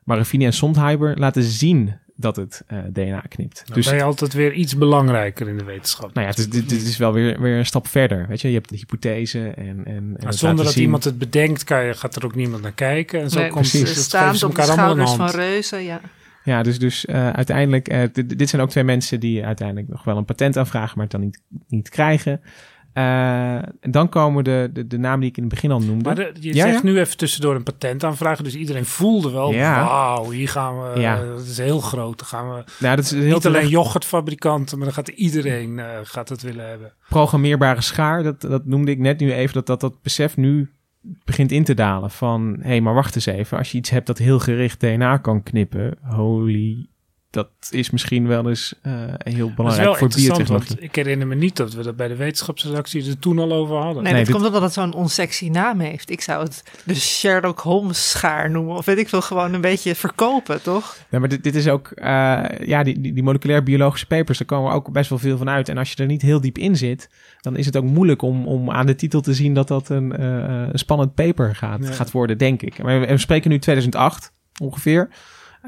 Marafini en Sondheimer laten zien dat het uh, DNA knipt.
Dan dus ben je altijd weer iets belangrijker in de wetenschap.
Nou ja, het is, dit, dit is wel weer, weer een stap verder. Weet je, je hebt de hypothese en. en, en
maar zonder dat
zien.
iemand het bedenkt, kan je, gaat er ook niemand naar kijken. En zo
nee,
komt
het staand op de schouders van reuzen, ja.
Ja, dus, dus uh, uiteindelijk, uh, dit, dit zijn ook twee mensen die uiteindelijk nog wel een patent aanvragen, maar het dan niet, niet krijgen. Uh, en dan komen de, de, de namen die ik in het begin al noemde.
Maar de, je ja, zegt ja? nu even tussendoor een patent aanvragen. Dus iedereen voelde wel, ja. wauw, hier gaan we, ja. dat is heel groot. Dan gaan we
nou, dat is heel
niet
terecht.
alleen yoghurtfabrikanten, maar dan gaat iedereen uh, gaat het willen hebben.
Programmeerbare schaar, dat, dat noemde ik net nu even, dat dat, dat besef nu begint in te dalen. Van, hé, hey, maar wacht eens even. Als je iets hebt dat heel gericht DNA kan knippen, holy dat is misschien wel eens uh, heel belangrijk
wel
voor biotechnologie.
Want ik herinner me niet dat we dat bij de wetenschapsredactie er toen al over hadden.
Nee, nee dat dit... komt omdat het zo'n onsexy naam heeft. Ik zou het de Sherlock Holmes schaar noemen. Of weet ik veel, gewoon een beetje verkopen, toch?
Ja, maar dit, dit is ook... Uh, ja, die, die, die moleculair biologische papers, daar komen ook best wel veel van uit. En als je er niet heel diep in zit, dan is het ook moeilijk om, om aan de titel te zien dat dat een, uh, een spannend paper gaat, ja. gaat worden, denk ik. Maar we, we spreken nu 2008 ongeveer.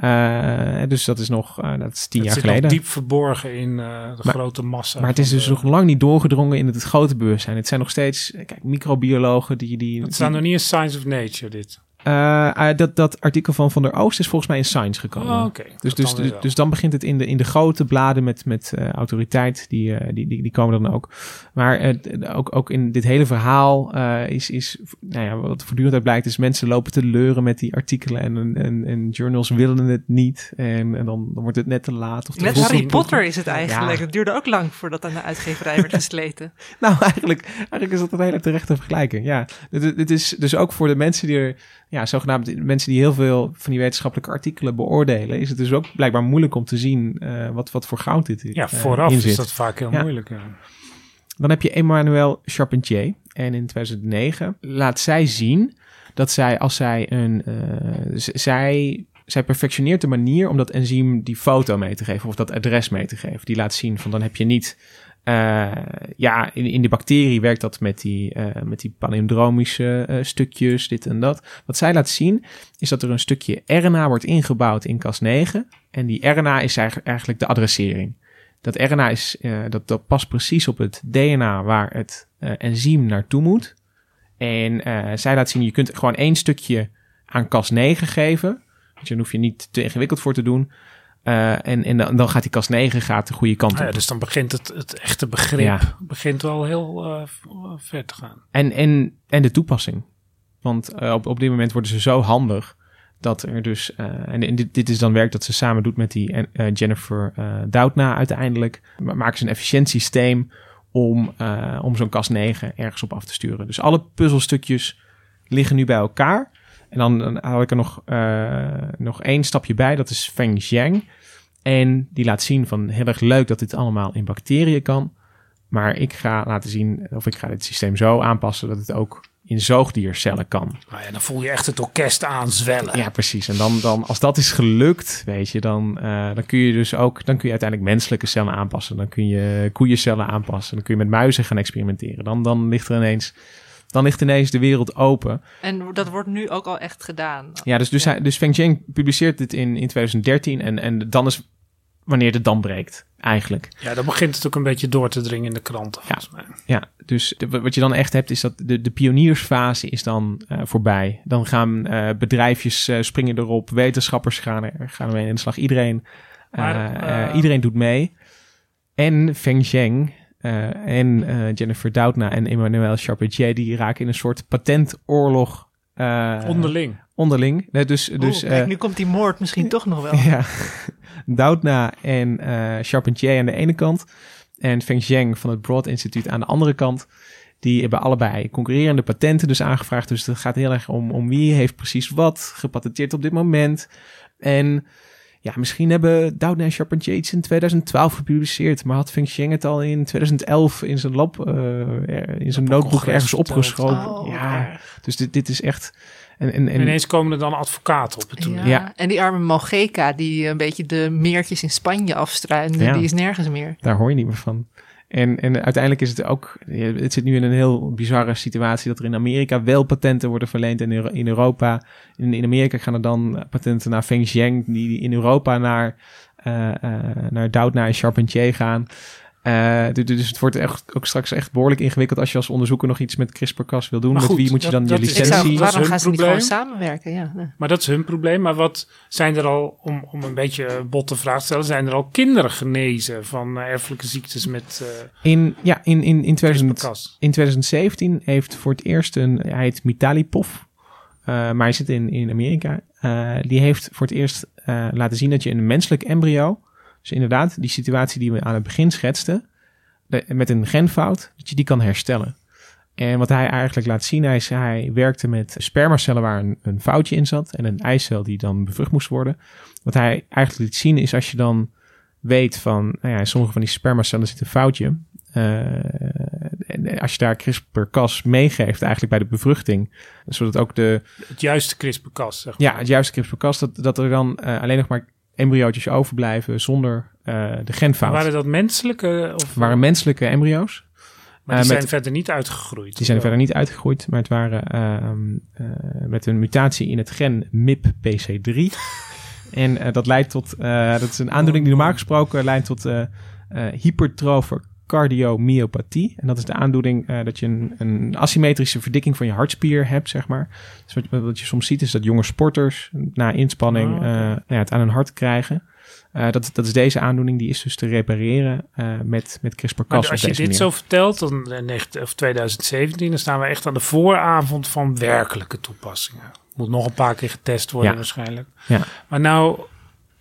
Uh, dus dat is nog, uh, dat is tien
het
jaar geleden.
Diep verborgen in uh, de maar, grote massa.
Maar het is dus de... nog lang niet doorgedrongen in het grote bewustzijn. Het zijn nog steeds, kijk, microbiologen die... die
het staat nog niet in Science of Nature, dit.
Uh, dat, dat artikel van Van der Oost is volgens mij in Science gekomen.
Oh, okay.
dus, dus, dan dus, dus, dan begint het in de, in de grote bladen met, met uh, autoriteit. Die, uh, die, die, die komen dan ook. Maar ook, ook in dit hele verhaal is, is nou ja, wat voortdurend uit blijkt, is mensen lopen te leuren met die artikelen. En, en, en journals willen het niet. En, en dan, dan wordt het net te laat. Of te
net Harry Potter is het eigenlijk. Ja. Het duurde ook lang voordat aan de uitgeverij werd <laughs> gesleten.
nou, eigenlijk, eigenlijk is dat een hele terechte vergelijking. Ja, dit, dit is dus ook voor de mensen die er ja, zogenaamd mensen die heel veel van die wetenschappelijke artikelen beoordelen, is het dus ook blijkbaar moeilijk om te zien uh, wat, wat voor goud dit is.
Ja, vooraf uh, is dat vaak heel ja. moeilijk. Ja.
Dan heb je Emmanuel Charpentier. En in 2009 laat zij zien dat zij, als zij een. Uh, zij, zij perfectioneert de manier om dat enzym die foto mee te geven, of dat adres mee te geven. Die laat zien van dan heb je niet uh, ja, in, in de bacterie werkt dat met die, uh, met die palindromische uh, stukjes, dit en dat. Wat zij laat zien, is dat er een stukje RNA wordt ingebouwd in Cas9. En die RNA is eigenlijk de adressering. Dat RNA is, dat, dat past precies op het DNA waar het enzym naartoe moet. En zij laat zien, je kunt gewoon één stukje aan Cas9 geven. Dus daar hoef je niet te ingewikkeld voor te doen. Uh, en, en dan gaat die kast 9 gaat de goede kant op.
Ah ja, dus dan begint het, het echte begrip ja. begint wel heel uh, ver te gaan.
En, en, en de toepassing. Want uh, op, op dit moment worden ze zo handig dat er dus... en, en dit, dit is dan werk dat ze samen doet met die Jennifer Doudna uiteindelijk. Maken ze een efficiëntiesysteem om, om zo'n kast 9 ergens op af te sturen. Dus alle puzzelstukjes liggen nu bij elkaar. En dan, dan haal ik er nog, uh, nog één stapje bij, dat is Feng Jiang. En die laat zien van heel erg leuk dat dit allemaal in bacteriën kan. Maar ik ga laten zien, of ik ga dit systeem zo aanpassen dat het ook in zoogdiercellen kan.
Nou ja, dan voel je echt het orkest aanzwellen.
Ja, precies. En dan, dan als dat is gelukt, weet je, dan, uh, dan kun je dus ook, dan kun je uiteindelijk menselijke cellen aanpassen. Dan kun je koeiencellen aanpassen. Dan kun je met muizen gaan experimenteren. Dan, dan ligt er ineens dan ligt ineens de wereld open.
En dat wordt nu ook al echt gedaan.
Ja, dus, dus, Hij, dus Feng Zheng publiceert dit in, in 2013 en, en dan is wanneer de dam breekt, eigenlijk.
Ja, dan begint het ook een beetje door te dringen in de kranten, volgens
ja,
mij.
Ja, dus de, wat je dan echt hebt, is dat de, de pioniersfase is dan uh, voorbij. Dan gaan uh, bedrijfjes uh, springen erop, wetenschappers gaan, er, gaan ermee in de slag. Iedereen, maar, iedereen doet mee. En Feng Zheng en Jennifer Doudna en Emmanuel Charpentier, die raken in een soort patentoorlog.
onderling.
Onderling. Nee, dus,
Oeh,
dus,
kijk, nu komt die moord misschien toch nog wel. <laughs>
Ja. Doudna en uh, Charpentier aan de ene kant en Feng Zheng van het Broad Instituut aan de andere kant. Die hebben allebei concurrerende patenten dus aangevraagd. Dus het gaat heel erg om, om wie heeft precies wat gepatenteerd op dit moment. En ja, misschien hebben Doudna en Charpentier iets in 2012 gepubliceerd. Maar had Feng Zheng het al in 2011 in zijn lab, uh, in zijn notebook ergens opgeschoven.
Oh,
ja, dus dit, dit is echt... En, en, en,
ineens komen er dan advocaten op het toneel.
Ja. ja. En die arme Mogeka, die een beetje de meertjes in Spanje afstruinde, ja. die is nergens meer.
Daar hoor je niet meer van. En, en uiteindelijk is het ook, het zit nu in een heel bizarre situatie dat er in Amerika wel patenten worden verleend en in, Europa. In, in Amerika gaan er dan patenten naar Feng Zheng, die in Europa naar, uh, naar Doudna en Charpentier gaan. Uh, dus het wordt echt, ook straks echt behoorlijk ingewikkeld als je als onderzoeker nog iets met CRISPR-Cas wil doen.
Maar
met
goed,
wie moet je dan
dat,
je licentie...
Zou, waarom gaan ze niet gewoon samenwerken? Ja.
Maar dat is hun probleem. Maar wat zijn er al, om, om een beetje botte vraag te stellen, zijn er al kinderen genezen van uh, erfelijke ziektes met. Uh,
in, ja, in, in, in, 2000,
CRISPR-Cas?
in 2017 heeft voor het eerst een. Hij heet Mitalipov. Uh, maar hij zit in, in Amerika. Uh, die heeft voor het eerst uh, laten zien dat je een menselijk embryo. Dus inderdaad, die situatie die we aan het begin schetsten met een genfout, dat je die kan herstellen. En wat hij eigenlijk laat zien, hij, is, hij werkte met spermacellen waar een, een, foutje in zat en een eicel die dan bevrucht moest worden. Wat hij eigenlijk liet zien is als je dan weet van, nou ja, in sommige van die spermacellen zit een foutje. Uh, als je daar CRISPR-Cas meegeeft eigenlijk bij de bevruchting, zodat ook de...
Het juiste CRISPR-Cas, zeg
maar. Ja, het juiste CRISPR-Cas, dat, dat er dan uh, alleen nog maar embryootjes overblijven zonder uh, de genfout.
Waren dat menselijke? Of?
waren menselijke embryo's.
Maar die uh, zijn met, verder niet uitgegroeid.
Die zijn verder niet uitgegroeid, maar het waren uh, met een mutatie in het gen MIP-PC3. <laughs> en dat leidt tot, dat is een aandoening die normaal gesproken leidt tot hypertrofe cardiomyopathie. En dat is de aandoening dat je een, een, asymmetrische verdikking van je hartspier hebt, zeg maar. Dus wat, wat je soms ziet is dat jonge sporters na inspanning oh, okay. nou ja, het aan hun hart krijgen. Uh, dat, dat is deze aandoening, die is dus te repareren met, met CRISPR-Cas.
Als je dit manier. zo vertelt, dan in of 2017, dan staan we echt aan de vooravond van werkelijke toepassingen. Moet nog een paar keer getest worden
ja.
waarschijnlijk.
Ja.
Maar nou,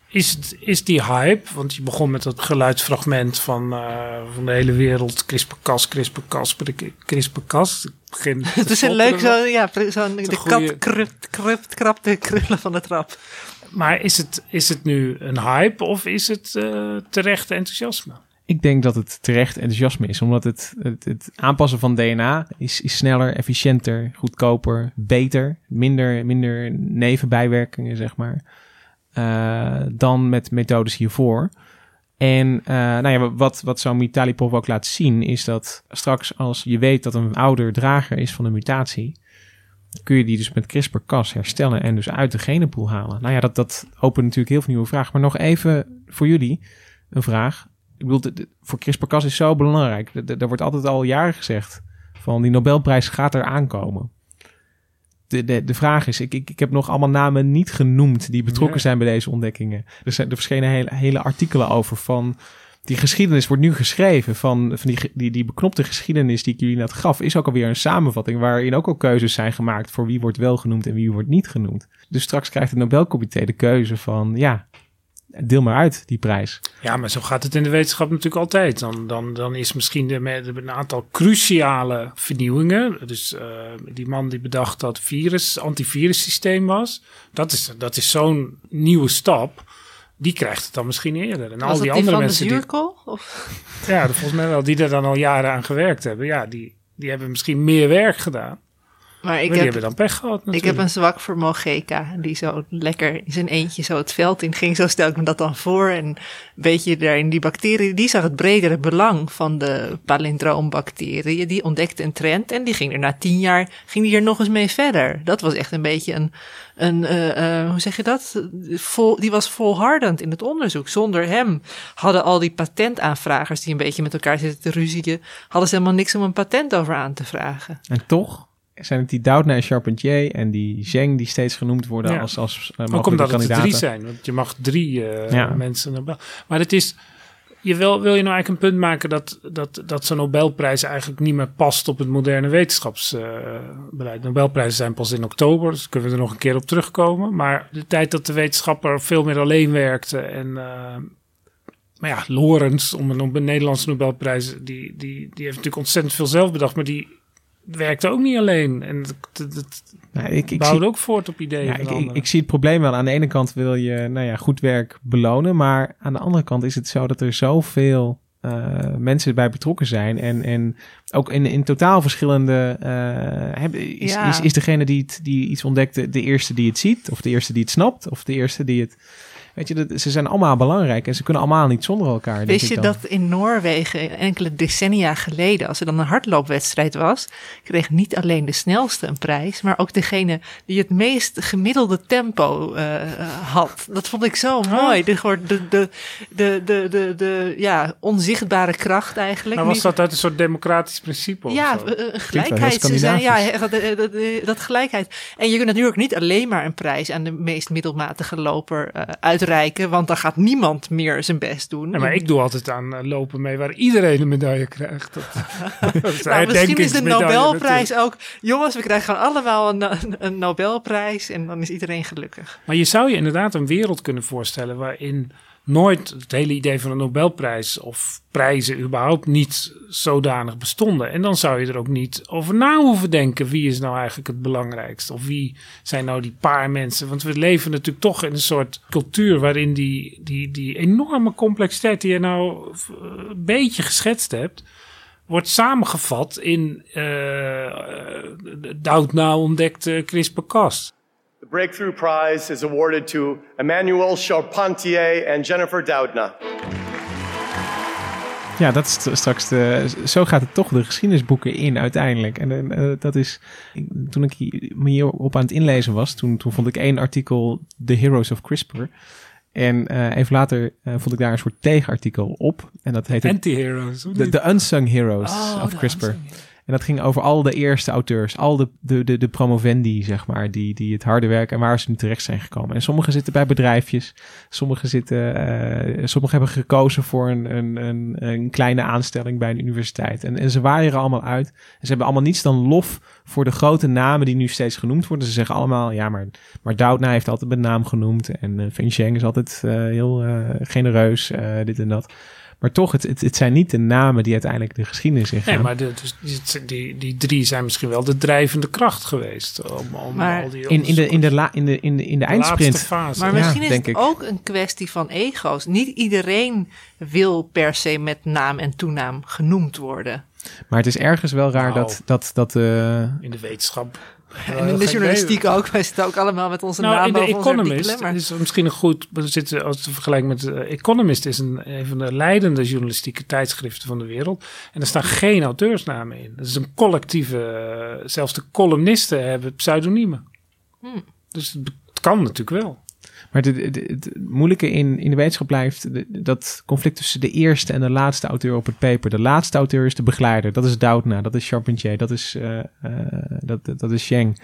is, het, is die hype, want je begon met dat geluidsfragment van, uh, van de hele wereld, CRISPR-Cas, CRISPR-Cas, CRISPR-Cas. <laughs>
Het is een leuk, zo, ja, zo'n de goeie... kat krupt, krupt, krapt de krullen van de trap.
Maar is het, is het nu een hype of is het uh, terecht enthousiasme?
Ik denk dat het terecht enthousiasme is, omdat het, het, het aanpassen van DNA is, is sneller, efficiënter, goedkoper, beter, minder, minder nevenbijwerkingen, zeg maar, dan met methodes hiervoor. En uh, nou ja, wat, wat zo'n Mitalipov ook laat zien, is dat straks als je weet dat een ouder drager is van een mutatie, kun je die dus met CRISPR-Cas herstellen en dus uit de genenpool halen. Nou ja, dat, dat opent natuurlijk heel veel nieuwe vragen. Maar nog even voor jullie een vraag. Ik bedoel, voor CRISPR-Cas is zo belangrijk. Er wordt altijd al jaren gezegd van die Nobelprijs gaat er aankomen. De, de, de vraag is, ik, ik, ik heb nog allemaal namen niet genoemd die betrokken zijn bij deze ontdekkingen. Er, zijn, er verschenen hele, hele artikelen over van die geschiedenis wordt nu geschreven van, van die, die, die beknopte geschiedenis die ik jullie net gaf, is ook alweer een samenvatting waarin ook al keuzes zijn gemaakt voor wie wordt wel genoemd en wie wordt niet genoemd. Dus straks krijgt het Nobelcomité de keuze van, ja, deel maar uit die prijs.
Ja, maar zo gaat het in de wetenschap natuurlijk altijd. Dan, dan, dan is misschien de, met een aantal cruciale vernieuwingen. Dus uh, die man die bedacht dat virus, antivirussysteem was. Dat is, dat is zo'n nieuwe stap die krijgt het dan misschien eerder. En
Was
al die andere
van
mensen
de
die.
zuurkool? Of?
Ja, volgens mij wel, die er dan al jaren aan gewerkt hebben. Ja, die, die hebben misschien meer werk gedaan.
Maar ik
die
heb,
hebben dan pech gehad
ik
natuurlijk.
heb een zwak voor Mogeka. Die zo lekker in zijn eentje zo het veld in ging. Zo stel ik me dat dan voor. En een beetje daarin die bacteriën. Die zag het bredere belang van de palindroombacteriën. Die ontdekte een trend. En die ging er na tien jaar ging die er nog eens mee verder. Dat was echt een beetje een, een eh, eh, hoe zeg je dat? Vol, die was volhardend in het onderzoek. Zonder hem hadden al die patentaanvragers die een beetje met elkaar zitten te ruzien. Hadden ze helemaal niks om een patent over aan te vragen.
En toch zijn het die Doudna en Charpentier en die Zheng die steeds genoemd worden
Ja.
als, als uh,
Ook omdat het er drie zijn. Want je mag drie eh,
Ja.
mensen Nobel. Maar het is. Je wil, wil je nou eigenlijk een punt maken dat, dat, dat zo'n Nobelprijs eigenlijk niet meer past op het moderne wetenschapsbeleid? Nobelprijzen zijn pas in oktober, dus kunnen we er nog een keer op terugkomen. Maar de tijd dat de wetenschapper veel meer alleen werkte en. maar ja, Lorenz, om een, om een Nederlandse Nobelprijs, die, die, die heeft natuurlijk ontzettend veel zelf bedacht, maar die werkte ook niet alleen. En dat
Nou, ik, ik
bouwde
zie,
ook voort op ideeën
ja, ik, ik, zie het probleem wel. Aan de ene kant wil je nou ja, goed werk belonen, maar aan de andere kant is het zo dat er zoveel eh, mensen bij betrokken zijn. En, en ook in, in totaal verschillende. eh, is,
Ja.
is, is degene die, het, die iets ontdekte de eerste die het ziet, of de eerste die het snapt, of de eerste die het. Weet je, dat, ze zijn allemaal belangrijk en ze kunnen allemaal niet zonder elkaar. denk
Wist
ik
je
dan.
dat in Noorwegen enkele decennia geleden, als er dan een hardloopwedstrijd was, kreeg niet alleen de snelste een prijs, maar ook degene die het meest gemiddelde tempo eh, had. Dat vond ik zo mooi. De, de, de, de, de, de, de ja, onzichtbare kracht eigenlijk.
Maar was dat uit een soort democratisch principe? of
ja,
zo?
eh, eh, gelijkheid. Ze zijn, ja, dat, eh, dat, eh, dat gelijkheid. En je kunt natuurlijk niet alleen maar een prijs aan de meest middelmatige loper eh, uitreiken, want dan gaat niemand meer zijn best doen.
Ja, maar ik doe altijd aan eh, lopen mee waar iedereen een medaille krijgt. Dat, <laughs> <laughs>
Nou, misschien is de Nobelprijs
natuurlijk.
ook. Jongens, we krijgen gewoon allemaal een, een, een Nobelprijs en dan is iedereen gelukkig.
Maar je zou je inderdaad een wereld kunnen voorstellen waarin nooit het hele idee van een Nobelprijs of prijzen überhaupt niet zodanig bestonden. En dan zou je er ook niet over na hoeven denken wie is nou eigenlijk het belangrijkste of wie zijn nou die paar mensen. Want we leven natuurlijk toch in een soort cultuur waarin die, die, die enorme complexiteit die je nou eh, een beetje geschetst hebt, wordt samengevat in uh, Doudna ontdekte CRISPR-Cas.
The Breakthrough Prize is awarded to Emmanuel Charpentier and Jennifer Doudna.
Ja, dat is straks de. Zo gaat het toch de geschiedenisboeken in uiteindelijk. En uh, dat is. Toen ik hier, me hierop aan het inlezen was, toen, toen vond ik één artikel: The Heroes of CRISPR. En uh, even later uh, vond ik daar een soort tegenartikel op. En dat heette.
Anti-heroes.
De, de Unsung Heroes
oh,
of CRISPR. En dat ging over al de eerste auteurs, al de, de, de, de promovendi, zeg maar, die, die het harde werk en waar ze nu terecht zijn gekomen. En sommigen zitten bij bedrijfjes, sommigen, zitten, uh, sommigen hebben gekozen voor een, een, een, een, kleine aanstelling bij een universiteit. En, en ze waaieren allemaal uit. En ze hebben allemaal niets dan lof voor de grote namen die nu steeds genoemd worden. Ze zeggen allemaal, ja, maar, maar Doudna heeft altijd een naam genoemd. En uh, Feng Zheng is altijd uh, heel uh, genereus, dit en dat. Maar toch, het, het, het, zijn niet de namen die uiteindelijk de geschiedenis ingaan.
Nee, maar de, dus die, die drie zijn misschien wel de drijvende kracht geweest. Om, om
maar
al die
in, in, de, in, de la, in, de, in, de, in de eindsprint.
Fase.
Maar misschien
ja,
is het
ik.
ook een kwestie van ego's. Niet iedereen wil per se met naam en toenaam genoemd worden.
Maar het is ergens wel raar
nou,
dat... dat, dat uh...
In de wetenschap
en in de journalistiek ook. Wij zitten ook allemaal met onze
nou,
naam
in de Economist
maar...
is misschien een goed... We zitten als te vergelijken met uh, Economist is een, een van de leidende journalistieke tijdschriften van de wereld. En er staan geen auteursnamen in. Dat is een collectieve... Uh, zelfs de columnisten hebben pseudoniemen. Hmm. Dus het, het kan natuurlijk wel.
Maar het, het, moeilijke in, in de wetenschap blijft dat conflict tussen de eerste en de laatste auteur op het paper. De laatste auteur is de begeleider. Dat is Doudna, dat is Charpentier, dat is, uh, dat, dat is Zheng.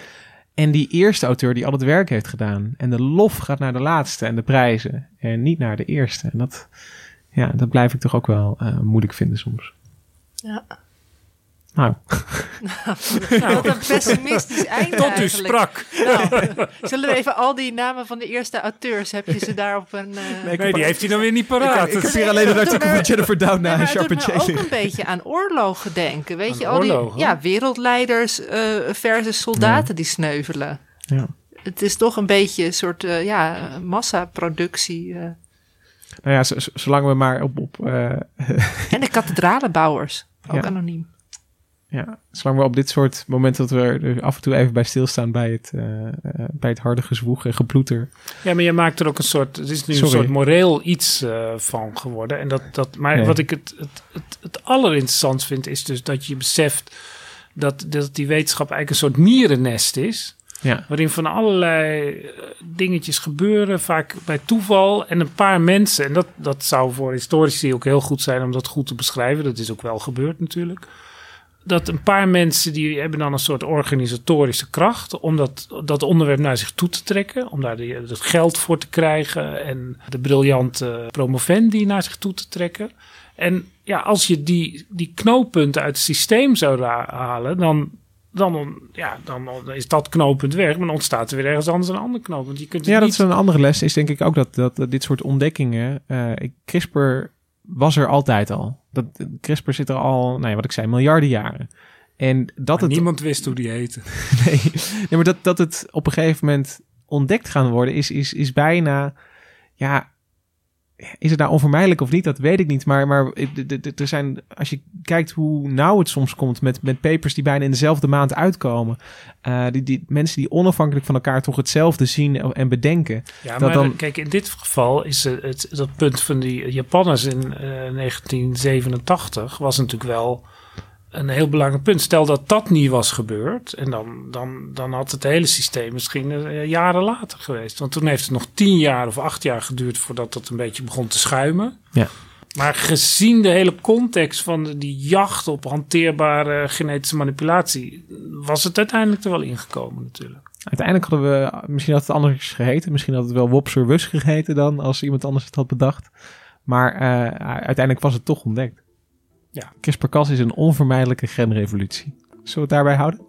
En die eerste auteur die al het werk heeft gedaan. En de lof gaat naar de laatste en de prijzen. En niet naar de eerste. En dat, ja, dat blijf ik toch ook wel uh, moeilijk vinden soms.
Ja. <laughs>
Nou.
nou. Wat een pessimistisch einde
Tot u sprak.
Nou, zullen we even al die namen van de eerste auteurs, heb je ze daar op een... Uh...
Nee, nee die heeft hij dan weer niet paraat.
Ik, ik heb hier alleen een artikel van Jennifer Doudna en Charpentier
Het doet me ook een beetje aan oorlogen denken. Weet aan je, al
oorlogen?
die ja, wereldleiders uh, versus soldaten ja. die sneuvelen.
Ja.
Het is toch een beetje een soort uh, ja, massaproductie. Uh.
Nou ja, zolang we maar op... op <laughs>
en de kathedralenbouwers, ook
ja.
anoniem.
Ja, zolang we op dit soort momenten dat we er af en toe even bij stilstaan bij het, uh, bij het harde gezwoeg en geploeter.
Ja, maar je maakt er ook een soort, het is nu een soort moreel iets uh, van geworden. En dat, dat, maar nee. wat ik het, het, het, het allerinteressantst vind, is dus dat je beseft dat, dat die wetenschap eigenlijk een soort mierennest is.
Ja.
Waarin van allerlei dingetjes gebeuren, vaak bij toeval. En een paar mensen, en dat, dat zou voor historici ook heel goed zijn om dat goed te beschrijven. Dat is ook wel gebeurd natuurlijk. Dat een paar mensen die hebben dan een soort organisatorische kracht om dat, dat onderwerp naar zich toe te trekken. Om daar de, het geld voor te krijgen en de briljante promovendi naar zich toe te trekken. En ja, als je die, die knooppunten uit het systeem zou halen, dan, dan, ja, dan is dat knooppunt weg. Maar dan ontstaat er weer ergens anders een ander knooppunt. Je kunt
ja, dat
niet...
is een andere les. Is denk ik ook dat, dat, dat dit soort ontdekkingen. Uh, CRISPR was er altijd al. Dat, CRISPR zit er al, ja, wat ik zei, miljarden jaren. En dat
maar
het,
niemand wist hoe die heette. <laughs>
nee, nee, maar dat, dat het op een gegeven moment ontdekt gaan worden, is, is, is bijna, ja, is het nou onvermijdelijk of niet? Dat weet ik niet. Maar, maar er zijn, als je kijkt hoe nauw het soms komt met, met papers die bijna in dezelfde maand uitkomen. Uh, die, die mensen die onafhankelijk van elkaar toch hetzelfde zien en bedenken.
Ja,
dat
maar
dan,
kijk, in dit geval is het, het dat punt van die Japanners in uh, 1987 was natuurlijk wel een heel belangrijk punt. Stel dat dat niet was gebeurd. En dan, dan, dan had het hele systeem misschien uh, jaren later geweest. Want toen heeft het nog tien jaar of acht jaar geduurd voordat het een beetje begon te schuimen.
Ja.
Maar gezien de hele context van de, die jacht op hanteerbare genetische manipulatie, was het uiteindelijk er wel ingekomen natuurlijk.
Uiteindelijk hadden we, misschien had het anders geheten. Misschien had het wel Wopser Wus geheten dan, als iemand anders het had bedacht. Maar uh, uiteindelijk was het toch ontdekt.
Ja.
CRISPR-Cas is een onvermijdelijke genrevolutie. Zullen we het daarbij houden?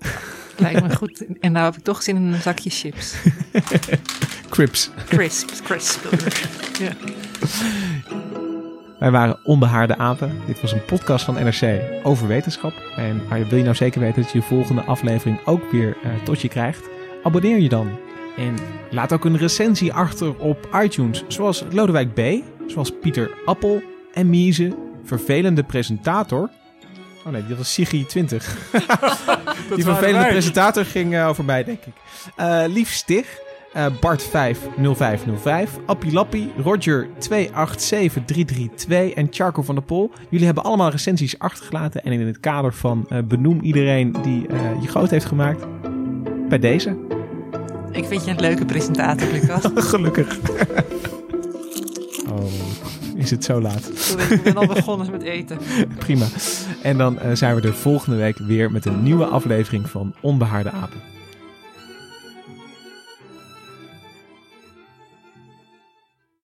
Lijkt me goed. En nou heb ik toch zin in een zakje chips. <laughs>
Crips.
Crisps, crisp. ja.
Wij waren Onbehaarde Apen. Dit was een podcast van NRC over wetenschap. En wil je nou zeker weten dat je de volgende aflevering ook weer uh, tot je krijgt? Abonneer je dan. En laat ook een recensie achter op iTunes. Zoals Lodewijk B., zoals Pieter Appel en Mieze vervelende presentator. Oh nee, dat was Sigi 20. <laughs> die vervelende presentator ging uh, over mij, denk ik. Uh, Lief Stig, uh, Bart 5 0505, Appie Lappie, Roger 287332 en Charco van der Pol. Jullie hebben allemaal recensies achtergelaten. En in het kader van benoem iedereen die je groot heeft gemaakt. Bij deze.
Ik vind je een leuke presentator, Lucas. <laughs>
Gelukkig. <laughs> oh <laughs> is het zo laat.
Ik ben al begonnen met eten. <laughs>
Prima. En dan uh, zijn we de volgende week weer met een nieuwe aflevering van Onbehaarde Apen.